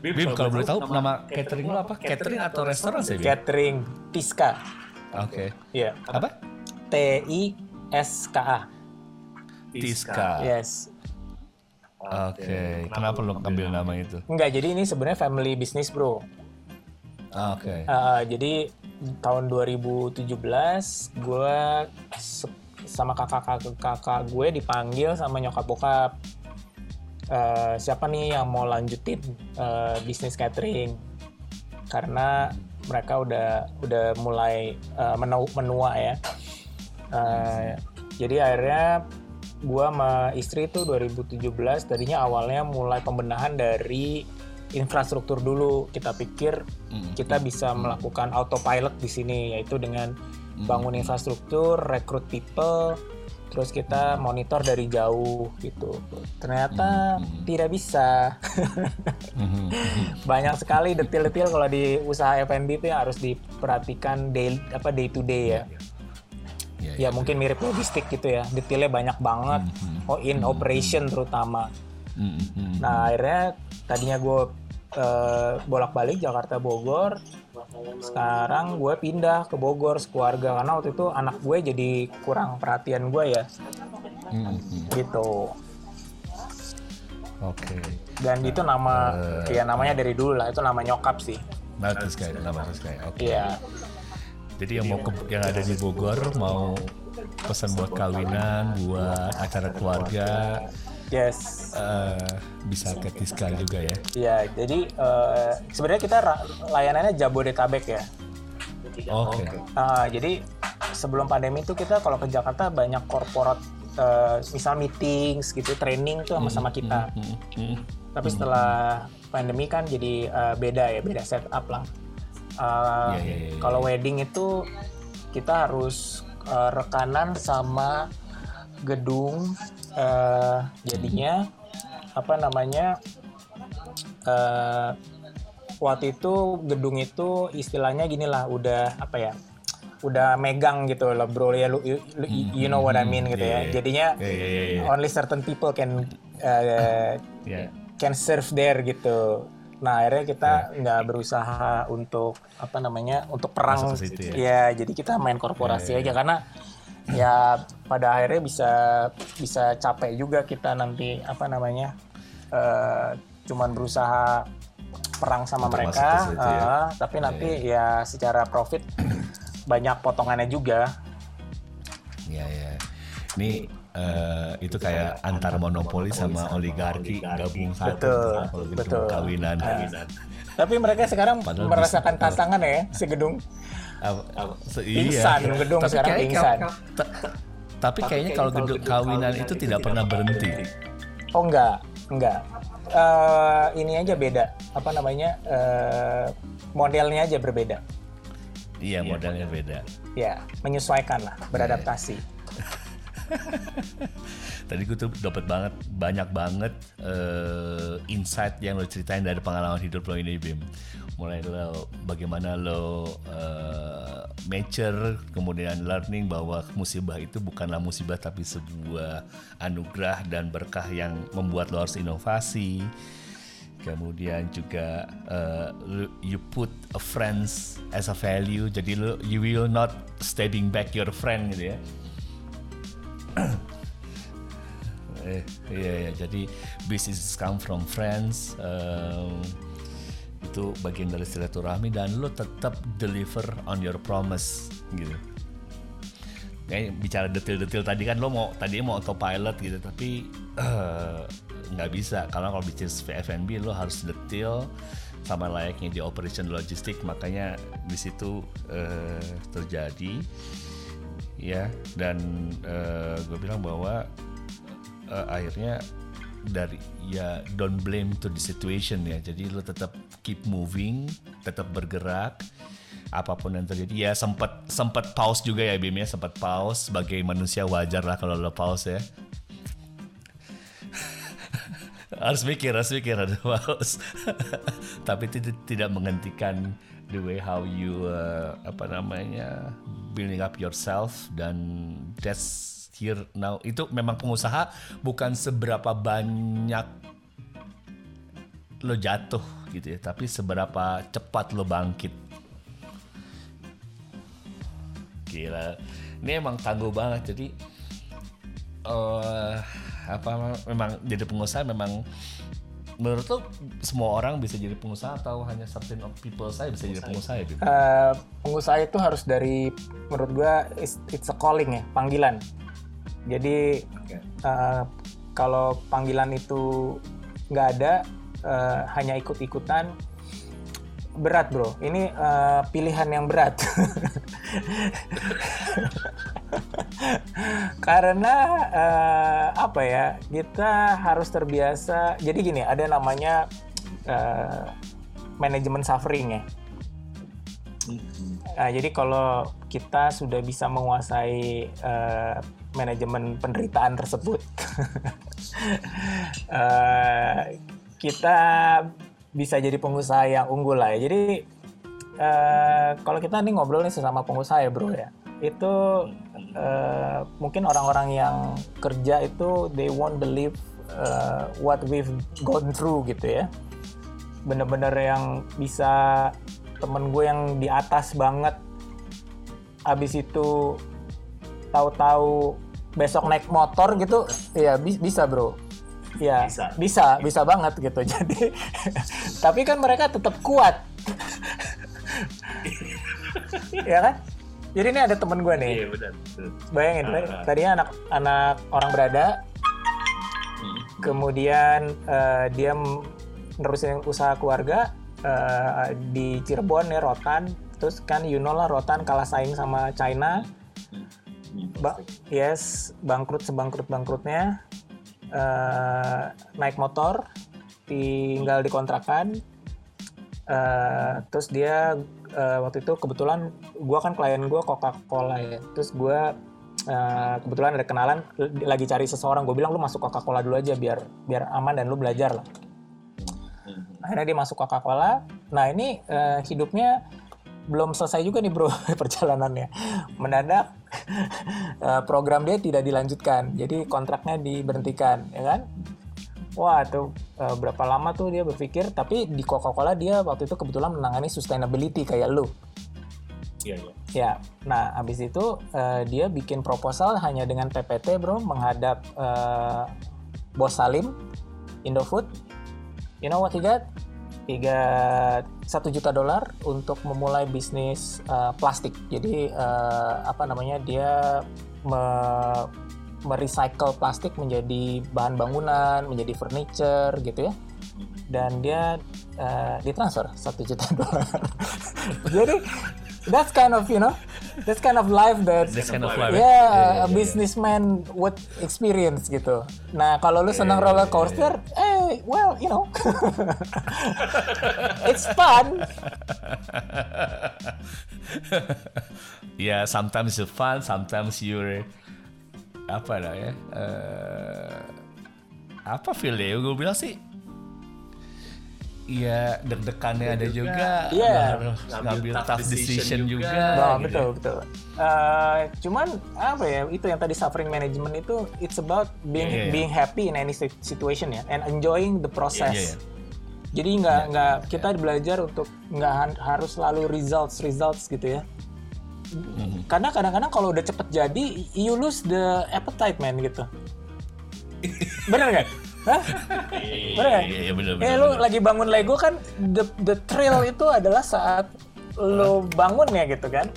Bim, kalau boleh tahu nama catering lo apa? Catering atau restoran sih? Catering Tiska. Oke. Iya. Apa? T I S K A. Tiska. Yes. Oke. Kenapa lo ngambil nama itu? Enggak, jadi ini sebenarnya family business, Bro. Oke. Uh, jadi tahun 2017 gue sama kakak-kakak gue dipanggil sama nyokap bokap. Eh, siapa nih yang mau lanjutin eh, bisnis catering? Karena mereka udah udah mulai eh, menu- menua ya. Eh, jadi akhirnya gua sama istri itu 2017 tadinya awalnya mulai pembenahan dari infrastruktur dulu. Kita pikir Mm. kita bisa melakukan autopilot di sini yaitu dengan bangun infrastruktur, rekrut people, terus kita monitor dari jauh gitu. Ternyata tidak bisa. Banyak sekali detail-detail kalau di usaha F&B itu yang harus diperhatikan day apa day to day ya. Ya, Ya mungkin mirip logistik gitu ya. Detailnya banyak banget. Oh in operation terutama. Mm, mm, mm. Nah akhirnya tadinya gue bolak-balik Jakarta Bogor. Sekarang gue pindah ke Bogor sekeluarga karena waktu itu anak gue jadi kurang perhatian gue ya Mm, mm, mm. gitu. Oke. Dan itu nama Eh, ya namanya dari dulu lah itu nama nyokap sih. Nah, terus kayak nama terus kayak. Oke. Jadi yang mau ke, yang ada di Bogor mau pesan buat kawinan, buat acara keluarga, Yes. eh, bisa ke Tiska juga ya. Iya, jadi eh, sebenarnya kita layanannya Jabodetabek ya. Oke. Ah, jadi sebelum pandemi itu kita kalau ke Jakarta banyak korporat eh, misal meetings gitu, training tuh sama-sama kita. Mm, mm. Tapi setelah pandemi kan jadi eh, beda ya, beda setup lah. Eh, Iya, iya, iya, iya. Kalau wedding itu kita harus uh, rekanan sama gedung uh, jadinya apa namanya uh, waktu itu gedung itu istilahnya gini lah udah apa ya udah megang gitu loh bro ya lu you, you know what I mean gitu Yeah, ya yeah. jadinya Yeah, yeah, yeah, yeah. only certain people can uh, Ya. can serve there gitu nah akhirnya kita nggak berusaha untuk apa namanya untuk perang. Situ ya. ya jadi kita main korporasi aja. karena ya pada akhirnya bisa bisa capek juga kita nanti apa namanya eh, cuman berusaha perang sama Untuk mereka. situ ya. eh, tapi nanti ya secara profit banyak potongannya juga. Ya ya. Ini eh, itu kayak antar monopoli sama oligarki gabung satu. Betul, Kalau gitu, betul. Kawinan. tapi mereka sekarang Padahal merasakan tantangan ya si gedung Apa- se- Pingsan, gedung Tapi sekarang pingsan. ta- Tapi kayaknya kalau gedung kawinan itu tidak pernah berhenti. Oh enggak, enggak. Eh, ini aja beda. Apa namanya? eh, modelnya aja berbeda. Iya, modelnya beda. Ya, menyesuaikan lah, beradaptasi. Tadi gue tuh dapat banget banyak banget eh, insight yang lo ceritain dari pengalaman hidup lo ini Bim. Mulai lo bagaimana lo eh, mature, kemudian learning bahwa musibah itu bukanlah musibah tapi sebuah anugerah dan berkah yang membuat lo harus inovasi. Kemudian juga lu- you put a friends as a value, jadi lo you will not stabbing back your friend gitu ya. Eh, iya, iya. jadi business come from friends. em, itu bagian dari silaturahmi dan lo tetap deliver on your promise gitu. Kayak bicara detail-detail tadi kan lo mau tadi mau autopilot gitu tapi eh, nggak bisa karena kalau bisnis F&B lo harus detail sama layaknya di operation logistik makanya di situ eh, terjadi ya dan gue bilang bahwa eh, akhirnya dari ya don't blame to the situation ya. Jadi lo tetap keep moving tetap bergerak. Apa pun yang terjadi. Ya sempat sempat pause juga ya Bim ya. Sempat pause. Sebagai manusia wajar lah kalau lo pause ya. Harus mikir harus mikir ada pause. Tapi itu tidak menghentikan the way how you uh, apa namanya building up yourself. Dan that's here now itu memang pengusaha bukan seberapa banyak lo jatuh gitu ya tapi seberapa cepat lo bangkit gila ini emang tangguh banget jadi eh apa memang jadi pengusaha memang menurut lo semua orang bisa jadi pengusaha atau hanya certain of people saya bisa jadi pengusaha ya? Eh, pengusaha itu harus dari, menurut gua, it's, it's a calling ya, panggilan. Jadi eh, kalau panggilan itu nggak ada, eh, hanya ikut-ikutan, berat bro. Ini eh, pilihan yang berat. Karena eh, apa ya, kita harus terbiasa. Jadi gini, ada namanya eh, manajemen suffering ya. Nah, jadi kalau kita sudah bisa menguasai eh, manajemen penderitaan tersebut, eh, kita bisa jadi pengusaha yang unggul lah ya. Jadi eh, kalau kita nih ngobrol nih sesama pengusaha ya bro ya, itu eh, mungkin orang-orang yang kerja itu they won't believe eh, what we've gone through gitu ya. Bener-bener yang bisa temen gue yang di atas banget abis itu tahu-tahu besok naik motor gitu ya bi- bisa bro. Ya Bisa. bisa bisa banget gitu. Jadi tapi kan mereka tetap kuat. Ya kan? Jadi ini ada temen gue nih. Iya benar. bayangin Ah. tadinya anak anak orang berada kemudian eh, dia nerusin usaha keluarga eh, di Cirebon ya Rotan. Terus kan you know lah Rotan kalah saing sama China. Hmm, ba- yes bangkrut sebangkrut bangkrutnya eh, naik motor tinggal di kontrakan eh, terus dia eh, waktu itu kebetulan gue kan klien gue Coca-Cola ya. Terus gue eh, kebetulan ada kenalan lagi cari seseorang. Gue bilang lu masuk Coca-Cola dulu aja biar biar aman dan lu belajar lah. Akhirnya dia masuk Coca-Cola. Nah ini eh, hidupnya belum selesai juga nih bro perjalanannya. Mendadak eh, program dia tidak dilanjutkan. Jadi kontraknya diberhentikan, ya kan? Wah, tuh eh, berapa lama tuh dia berpikir, tapi di Coca-Cola dia waktu itu kebetulan menangani sustainability kayak lu. Iya, iya. Ya, nah habis itu eh, dia bikin proposal hanya dengan PPT bro menghadap eh, Bos Salim, Indofood. You know what he got? Got satu juta dolar untuk memulai bisnis eh, plastik. Jadi eh, apa namanya dia me- merecycle plastik menjadi bahan bangunan, menjadi furniture gitu ya. Dan dia eh, ditransfer satu juta dolar. Jadi that's kind of you know that's kind of life that This kind of life. yeah, a businessman would experience gitu. Nah, kalau lu senang roller coaster, eh, well, you know, it's fun. Ya, sometimes you fun, sometimes you're apa lah ya? eh, apa feel ya? Gue bilang sih Iya, deg-degannya ada juga, Iya. harus Ngambil tough tough decision decision juga. juga. Nah, gitu. betul, betul. Eh, cuman apa ya? Itu yang tadi suffering management itu it's about being Iya, iya. being happy in any si- situation ya and enjoying the process. Iya, iya. Jadi nggak nggak kita belajar untuk nggak harus selalu results results gitu ya. Mhm. Karena kadang-kadang kalau udah cepet jadi, you lose the appetite man gitu. Bener nggak? Hah? Bener nggak? Iya, iya, bener, Eh bener, lu bener. lagi bangun Lego kan the the thrill itu adalah saat lu bangun ya gitu kan.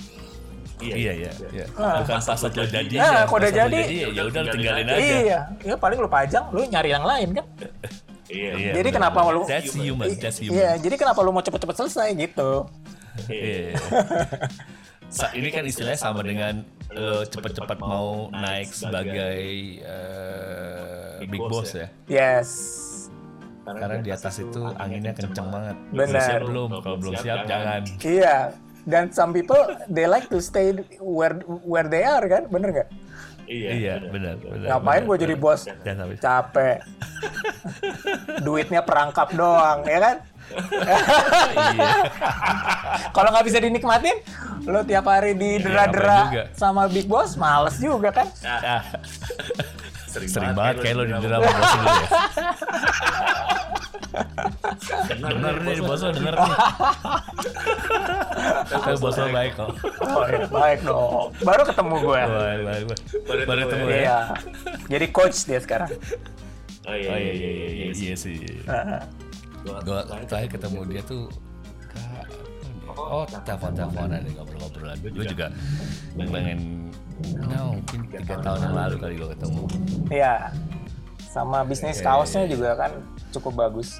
Iya, iya, iya. Ah. Bukan pas udah jadi. Ah, ya. kalau udah jadi, ya udah lu tinggalin tinggalin aja. Iya, ya paling lu pajang, lu nyari yang lain kan. Iya. Iya, Jadi bener, kenapa bener. lu- That's human, that's human. Iya, jadi kenapa lu mau cepet-cepet selesai gitu? Iya. Sa- ini kan istilahnya sama dengan lo cepet-cepet mau naik sebagai eh, big boss ya. Yes. Karena di atas itu anginnya kenceng banget. Benar. Belum siap belum? Kalau belum siap jangan. Iya. Dan some people they like to stay where where they are kan, bener nggak? Iya. Iya, benar, benar. Ngapain gue jadi bos? Capek. Duitnya perangkap doang, ya kan? Iya. Kalau nggak bisa dinikmatin, lo tiap hari didera-dera sama Big Boss, males juga kan? Ah, Sering, sering banget kayak lo didera sama bos lu ya. Bener nih bos lo denger nih. Tapi bos lo baik kok. Iya, baik dong. Baru ketemu gue. Baik, baik, baik. Baru ketemu ya. ya. Iya. Jadi coach dia sekarang. Oh iya, Oh iya iya iya iya, iya sih. Gue terakhir ketemu dia tuh ka- Oh, telepon-teleponan nih ngobrol-ngobrolan. Gue juga pengen, no, mungkin tiga tahun yang lalu kali gue ketemu. Iya. Sama bisnis kaosnya juga kan cukup bagus.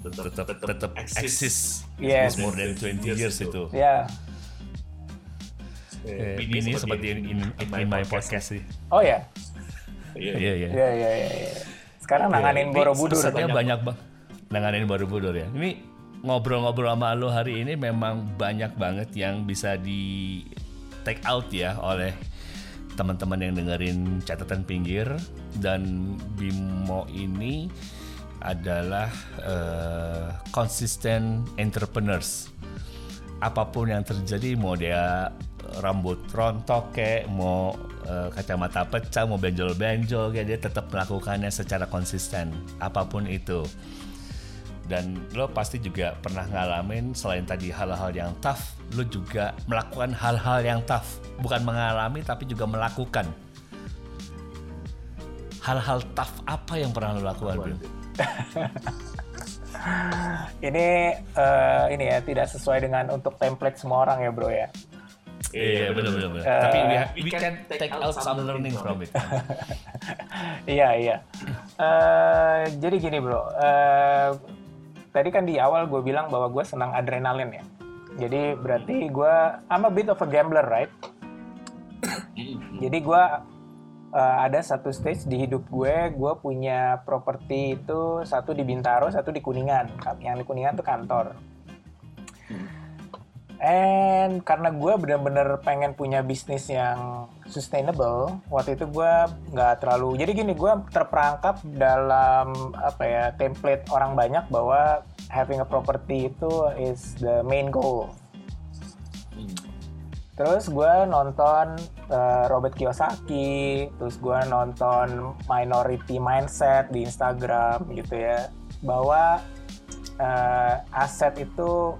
Tetap tetap eksis. Yes. More than 20 years itu. Ya. Eh, Ini seperti in, in, in my podcast sih. Oh ya. Iya. Iya iya. Iya. Sekarang nanganin Borobudur. Pesannya banyak bang. Nanganin Borobudur ya. Ini ngobrol-ngobrol sama lo hari ini memang banyak banget yang bisa di take out ya oleh teman-teman yang dengerin catatan pinggir. Dan Bimo ini adalah eh, consistent entrepreneurs. Apa pun yang terjadi mau dia rambut rontok kek mau eh, kacamata pecah mau benjol-benjol kayak dia tetap melakukannya secara konsisten. Apa pun itu dan lo pasti juga pernah ngalamin selain tadi hal-hal yang tough lo juga melakukan hal-hal yang tough bukan mengalami tapi juga melakukan hal-hal tough apa yang pernah lo lakukan Bim? Ini eh, ini ya tidak sesuai dengan untuk template semua orang ya bro ya. Iya benar benar benar. Eh, Tapi we, we can take out some learning from it. Iya iya. Eh, jadi gini bro. Eh, tadi kan di awal gue bilang bahwa gue senang adrenalin ya. Jadi berarti gue I'm a bit of a gambler right. Jadi gue eh, ada satu stage di hidup gue, gue punya properti itu satu di Bintaro, satu di Kuningan. Yang di Kuningan tuh kantor. And karena gue bener-bener pengen punya bisnis yang sustainable, waktu itu gue nggak terlalu. Jadi gini, gue terperangkap dalam apa ya template orang banyak bahwa having a property itu is the main goal. Hmm. Terus gue nonton uh, Robert Kiyosaki, terus gue nonton Minority Mindset di Instagram gitu ya, bahwa uh, aset itu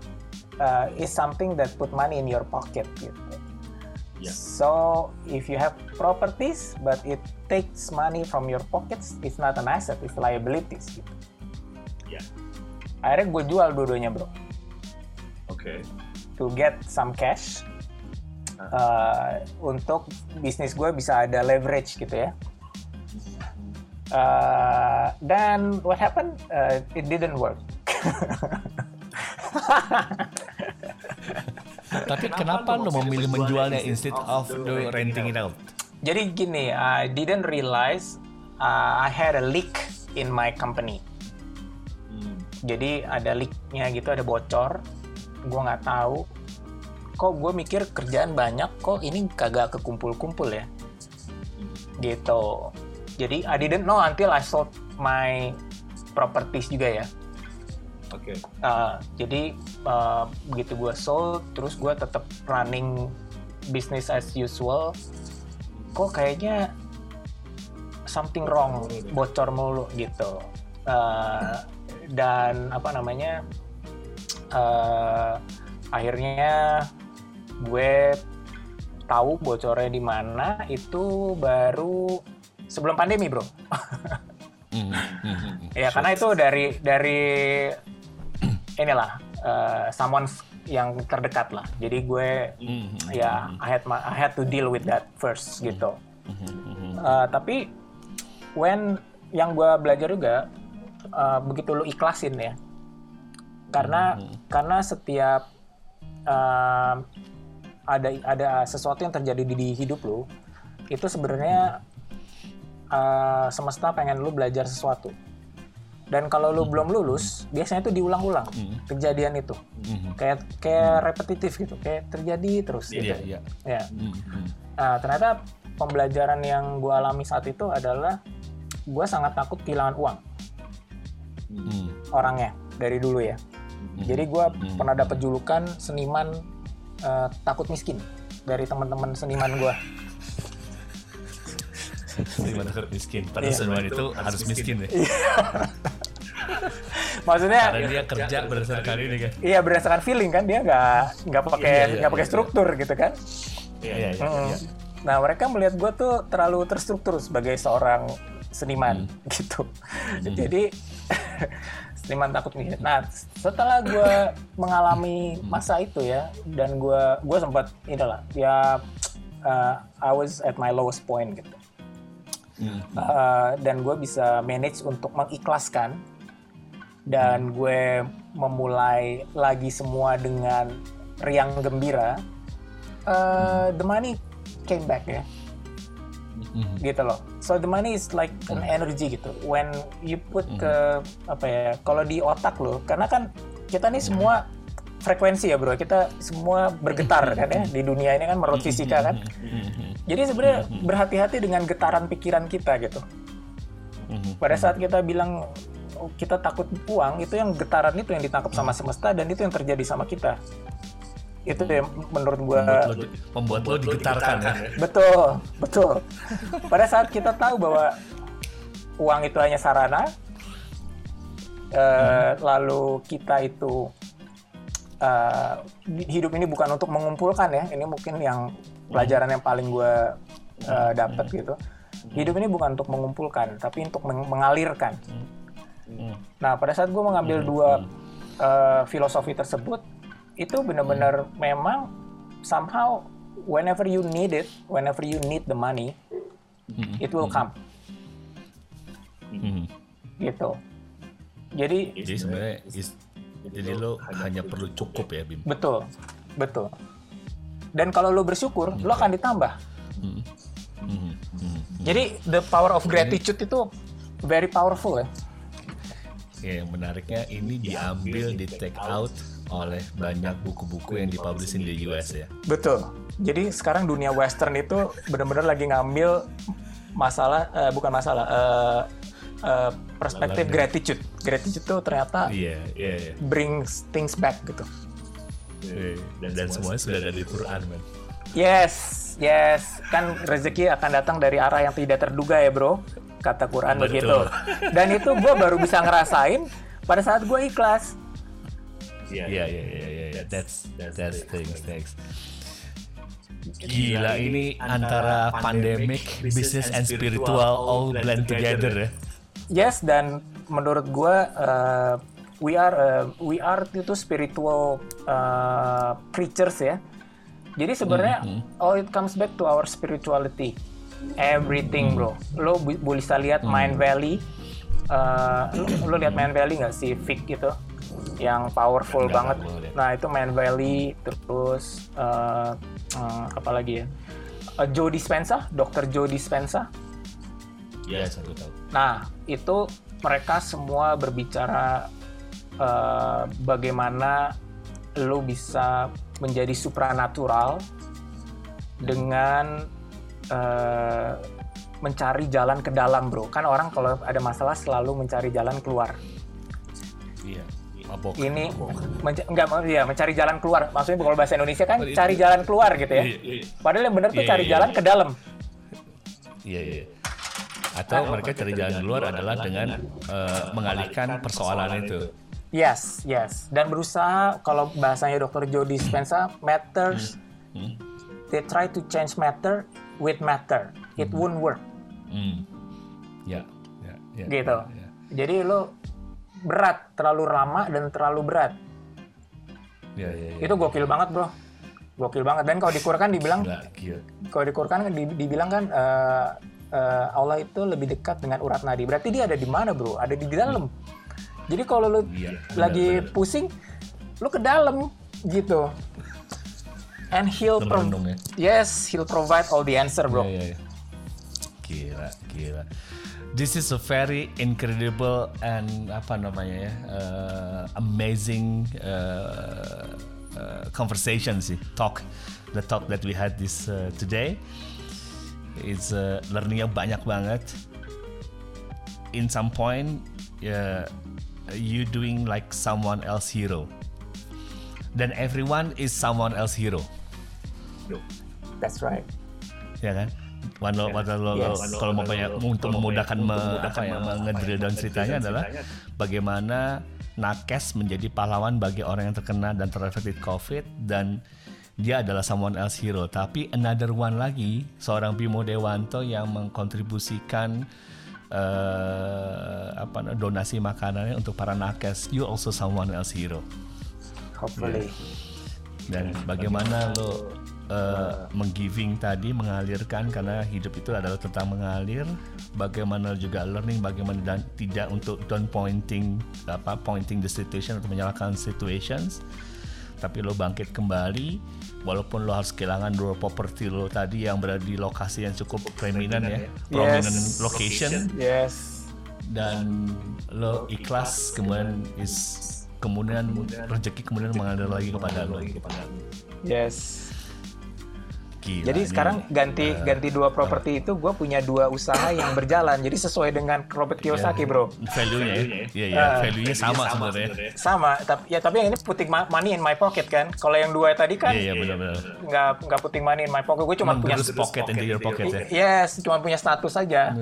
uh, is something that put money in your pocket gitu. Yeah. So if you have properties but it takes money from your pockets, it's not an asset, it's liabilities gitu. Ya. Akhirnya gue jual dua-duanya bro, Oke. to get some cash uh, untuk bisnis gue bisa ada leverage gitu ya. Uh, dan what happened? Uh, it didn't work. Tapi Kenapa lo memilih menjualnya instead of the renting it it out? Jadi gini, I didn't realize uh, I had a leak in my company. Hmm. Jadi ada leaknya gitu, ada bocor. Gue nggak tahu. Kok gue mikir kerjaan banyak, kok ini kagak kekumpul-kumpul ya? Gitu. Jadi I didn't know until I sold my properties juga ya. Oke. Uh, jadi uh, begitu gue sold, terus gue tetap running business as usual. Kok kayaknya something wrong, bocor mulu gitu. Uh, dan apa namanya? uh, akhirnya gue tahu bocornya di mana itu baru sebelum pandemi, bro. Hmm, hmm, hmm. Ya karena itu dari dari inilah uh, someone yang terdekat lah. Jadi gue Hmm, hmm, ya I had my- I had to deal with that first gitu. hmm, hmm. Uh, tapi when yang gue belajar juga uh, begitu lu ikhlasin ya. Karena karena setiap uh, ada ada sesuatu yang terjadi di, di hidup lu itu sebenarnya uh, semesta pengen lu belajar sesuatu. Dan kalau lu belum lulus, biasanya itu diulang-ulang kejadian itu. Hmm, Kayak kayak repetitif gitu, kayak terjadi terus gitu. Iya, iya. Ya. Hmm, hmm. Nah, ternyata pembelajaran yang gue alami saat itu adalah gue sangat takut kehilangan uang Hmm, orangnya dari dulu ya. Jadi gue Hmm. pernah dapat julukan seniman eh, takut miskin dari teman-teman seniman gue. Seniman takut miskin. Padahal Iya. seniman itu harus miskin ya. Maksudnya Karena dia kerja berdasarkan ini kan. iya berdasarkan feeling kan dia nggak nggak pakai Iya, iya, nggak pakai iya, struktur gitu kan. Iya, Iya, iya. Mm. iya. Nah mereka melihat gue tuh terlalu terstruktur sebagai seorang seniman Hmm. gitu. Jadi seniman takut miskin. Nah setelah gue mengalami masa itu ya dan gue gue sempat inilah ya uh, I was at my lowest point gitu. Hmm, Uh, dan gue bisa manage untuk mengikhlaskan dan gue memulai lagi semua dengan riang gembira. Uh, the money came back ya hmm, gitu loh. So the money is like an energy gitu. When you put ke apa ya? Kalau di otak lo, karena kan kita nih semua frekuensi ya bro. Kita semua bergetar kan ya di dunia ini kan menurut fisika kan. Jadi sebenarnya berhati-hati dengan getaran pikiran kita gitu. Pada saat kita bilang kita takut uang, itu yang getaran itu yang ditangkap sama semesta dan itu yang terjadi sama kita. Itu yang menurut gua Membuat lo, membuat lo digetarkan ya. Betul, betul. Pada saat kita tahu bahwa uang itu hanya sarana, eh, lalu kita itu eh, hidup ini bukan untuk mengumpulkan ya. Ini mungkin yang pelajaran yang paling gue dapat gitu. Hidup ini bukan untuk mengumpulkan, tapi untuk meng- mengalirkan. Hmm, Nah, pada saat gue mengambil dua uh, filosofi tersebut, itu benar-benar memang somehow whenever you need it, whenever you need the money, hmm, it will come. hmm. Gitu. Jadi Jadi sebenarnya jadi lo hanya perlu cukup ya Bim. betul, betul. Dan kalau lo bersyukur, lo akan ditambah. Hmm, hmm, hmm. Jadi the power of gratitude itu very powerful ya. Ya, yang menariknya ini diambil di take out oleh banyak buku-buku yang dipublishin di US ya. Betul. Jadi sekarang dunia western itu benar-benar lagi ngambil masalah eh, bukan masalah eh, eh, perspektif gratitude. Gratitude itu ternyata Iya, iya, iya. brings things back gitu. Iya. Dan, semuanya sudah ada di Quran, man. Yes, yes. Kan rezeki akan datang dari arah yang tidak terduga ya bro. Kata Quran Betul. begitu. Dan itu gue baru bisa ngerasain pada saat gue ikhlas. Iya, iya, iya, iya, iya. That's, that's things, thanks. Gila ini antara pandemic, business and spiritual all blend together ya. Yes, dan menurut gue uh, we are uh, we are itu spiritual uh, creatures ya. Jadi sebenarnya all it comes back to our spirituality. Everything bro. Lo bu- bisa lihat Mind Valley. Uh, lo, lo lihat Mind Valley nggak sih Vic itu yang powerful Nggak, banget. Nah itu Mind Valley terus uh, uh, apa lagi ya? Uh, Joe Dispenza, Dr. Joe Dispenza. Iya, satu tahu. Nah, itu mereka semua berbicara eh, bagaimana lo bisa menjadi supranatural dengan eh, mencari jalan ke dalam, bro. Kan orang kalau ada masalah selalu mencari jalan keluar. Iya. Mabok. Ini Mabok. menca- enggak ya mencari jalan keluar. Maksudnya kalau bahasa Indonesia kan itu. cari jalan keluar gitu ya. Iya, iya. Padahal yang benar tuh Iya, cari iya, jalan iya. ke dalam. Iya, iya. Atau mereka cari jalan keluar adalah dengan eh, mengalihkan persoalan itu. Yes, yes. Dan berusaha kalau bahasanya Dr. Joe Dispenza, matters. Hmm. They try to change matter with matter. It won't work. Hmm. Ya, ya, ya. Gitu. ya. Jadi lo berat, terlalu lama dan terlalu berat. Ya, ya, ya. Itu gokil banget, bro. Gokil banget. Dan kalau di Quran dibilang, kalau di Quran kan di- dibilang kan eh, eh, Allah itu lebih dekat dengan urat nadi. Berarti dia ada di mana, bro? Ada di dalam. Jadi kalau lo Iya, lagi pusing, lo ke dalam gitu. And he'll ya. yes, he'll provide all the answer, bro. Iya, iya, iya. Gila, gila. This is a very incredible and apa namanya ya, uh, amazing uh, uh, conversation sih, talk, the talk that we had this uh, today. It's uh, learningnya banyak banget. In some point, uh, you doing like someone else hero. Dan everyone is someone else hero That's right. ya kan? One lo, one lo, Yes. kalau mau banyak untuk memudahkan me, apa ya, ngedrill down ceritanya adalah bagaimana nakes menjadi pahlawan bagi orang yang terkena dan terinfeksi COVID dan dia adalah someone else hero. Tapi another one lagi seorang Bimo Dewanto yang mengkontribusikan eh, apa na- donasi makanannya untuk para nakes. You also someone else hero Hopefully. dan bagaimana lo uh, menggiving tadi mengalirkan karena hidup itu adalah tentang mengalir. Bagaimana juga learning bagaimana dan tidak untuk don't pointing apa pointing the situation atau menyalahkan situations. Tapi lo bangkit kembali walaupun lo harus kehilangan dua properti lo tadi yang berada di lokasi yang cukup prominent ya prominent Yes. location. Yes. dan lo ikhlas kemudian is kemudian rezeki kemudian mengalir lagi kepada lo. Yes. Gila, Jadi ini- sekarang ganti ganti dua properti itu gue punya dua usaha yang berjalan. Jadi sesuai dengan Robert Kiyosaki, bro. value-nya ya. Iya, iya, value-nya sama sebenarnya. Sama, tapi ya tapi yang ini putting money in my pocket kan. Kalau yang dua tadi kan Iya, iya benar-benar. nggak nggak putting money in my pocket. Gue cuma punya Menggerus pocket into your pocket ya. yes, cuma punya status saja.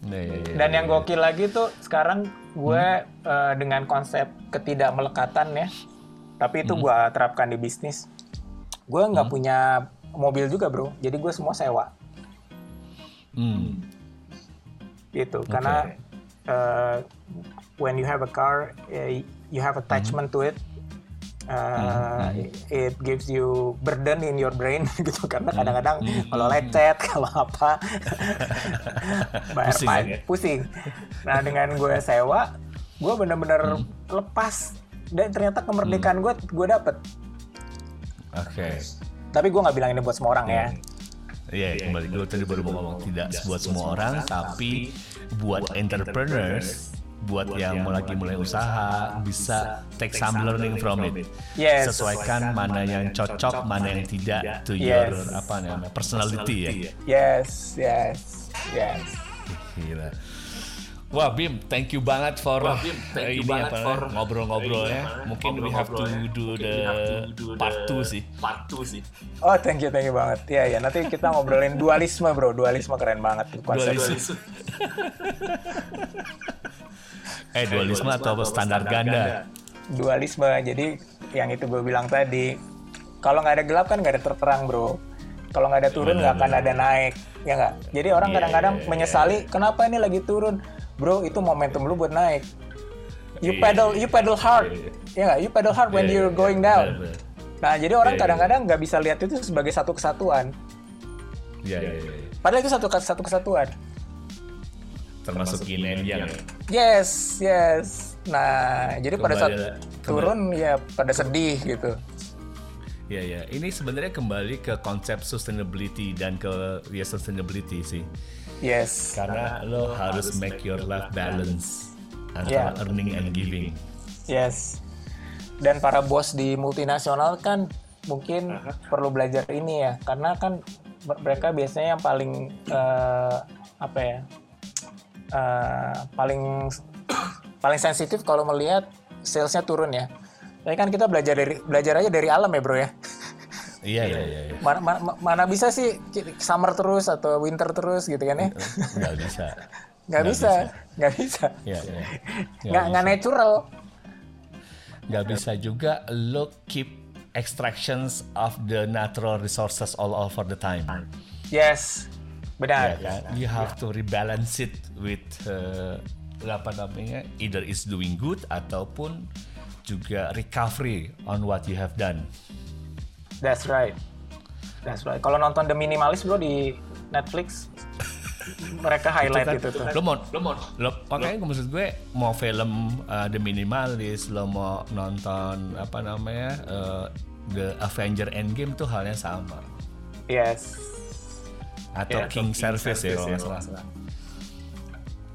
Iya, iya, iya, Dan yang iya. gokil lagi tuh sekarang gue eh, dengan konsep ketidakmelekatan ya. Tapi itu gue terapkan di bisnis. Gue nggak punya mobil juga bro. Jadi gue semua sewa Hmm, gitu. Karena eh, when you have a car, eh, you have attachment to it. Uh, it gives you burden in your brain gitu karena kadang-kadang kalau lecet kalau apa bayar Pusing ya? pusing. Nah dengan gue sewa, gue bener-bener lepas dan ternyata kemerdekaan gue gue dapet. Oke. Tapi gue nggak bilang ini buat semua orang ya. Iya, kembali gue tadi baru mau ngomong tidak buat semua orang, tapi buat entrepreneurs buat, yang mau lagi mulai usaha bisa take some learning from it. Yes. Sesuaikan mana yang cocok, mana yang tidak to Yes. your apa namanya personality ya. Yes, yes, yes. Gila. Wah Bim, thank you banget for Wah, Bim, thank you ini banget apa for ngobrol-ngobrol ya. Mungkin we have to ngobrol-ngobrol ya. do the We have to do part the 2 sih. Part 2 sih. Oh, thank you, thank you banget. Iya, ya. Nanti kita ngobrolin dualisme, bro. Dualisme keren banget tuh konsep. Dualisme. Eh dualisme atau standar ganda? Dualisme. Jadi yang itu gue bilang tadi, kalau nggak ada gelap kan nggak ada terang, bro. Kalau nggak ada turun nggak akan ada naik, ya nggak? Jadi orang Iya, kadang-kadang iya, iya. menyesali, kenapa ini lagi turun, bro? Itu momentum lu buat naik. You Iya, pedal, you pedal hard, Iya, ya nggak? You pedal hard when Iya, you're iya, going benar, down. benar. Nah, jadi orang Iya, iya. kadang-kadang nggak bisa lihat itu sebagai satu kesatuan. Iya, iya, iya. Padahal itu satu satu kesatuan. Termasuk yin and yang. ya. Yes, yes. Nah, jadi pada saat Kembali- turun ya pada sedih gitu. Iya, iya. Ini sebenarnya kembali ke konsep sustainability dan ke ya sustainability sih. Yes. Karena lo harus make your life balance antara Yeah. earning and giving. Yes. Dan para bos di multinasional kan mungkin perlu belajar ini ya, karena kan mereka biasanya yang paling eh, apa ya, eh, paling paling sensitif kalau melihat salesnya turun ya. Tapi kan kita belajar dari belajar aja dari alam ya bro ya. Iya, iya, iya. iya. Mana, mana, mana bisa sih summer terus atau winter terus gitu kan ya? Nggak bisa. Nggak bisa, nggak bisa. Iya, iya. Nggak nggak natural. Nggak bisa juga lo keep extractions of the natural resources all over the time. Yes, Ya benar. kan? You have to rebalance it with uh, apa namanya either is doing good ataupun juga recovery on what you have done. That's right. That's right. Kalau nonton The Minimalist bro di Netflix, mereka highlight itu, tuh. Lo mau, lo mau, lo, makanya maksud gue mau film uh, The Minimalist, lo mau nonton apa namanya uh, The Avenger Endgame tuh halnya sama. Yes, Atau Yeah, King Service ya kalau nggak salah.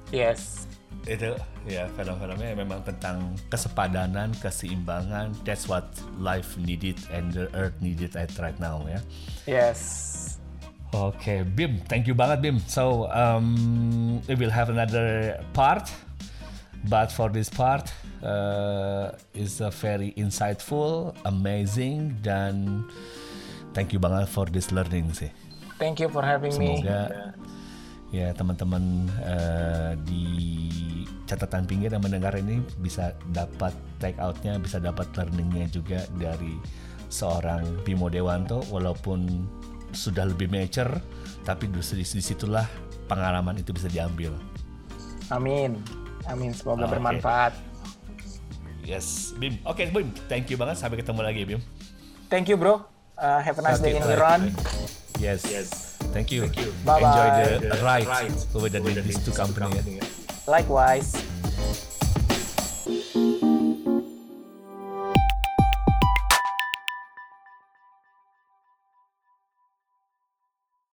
yes, itu ya film-filmnya memang tentang kesepadanan, keseimbangan. That's what life needed and the earth needed at right now ya. yes. Oke, Bim, thank you banget Bim. So um, we will have another part, but for this part uh, is a very insightful, amazing dan thank you banget for this learning sih. Thank you for having me. Semoga ya teman-teman eh, di catatan pinggir yang mendengar ini bisa dapat take outnya, bisa dapat learningnya juga dari seorang Bimo Dewanto walaupun sudah lebih mature, tapi di di situlah pengalaman itu bisa diambil. Amin, amin. Semoga Oke. bermanfaat. Yes, Bim. Oke, Bim. Thank you banget. Sampai ketemu lagi, Bim. Thank you bro. Uh, have a nice day in right. Iran. Yes. Yes. Thank you. Thank you. Enjoy the, the ride, ride over the, these two companies. Company. Likewise.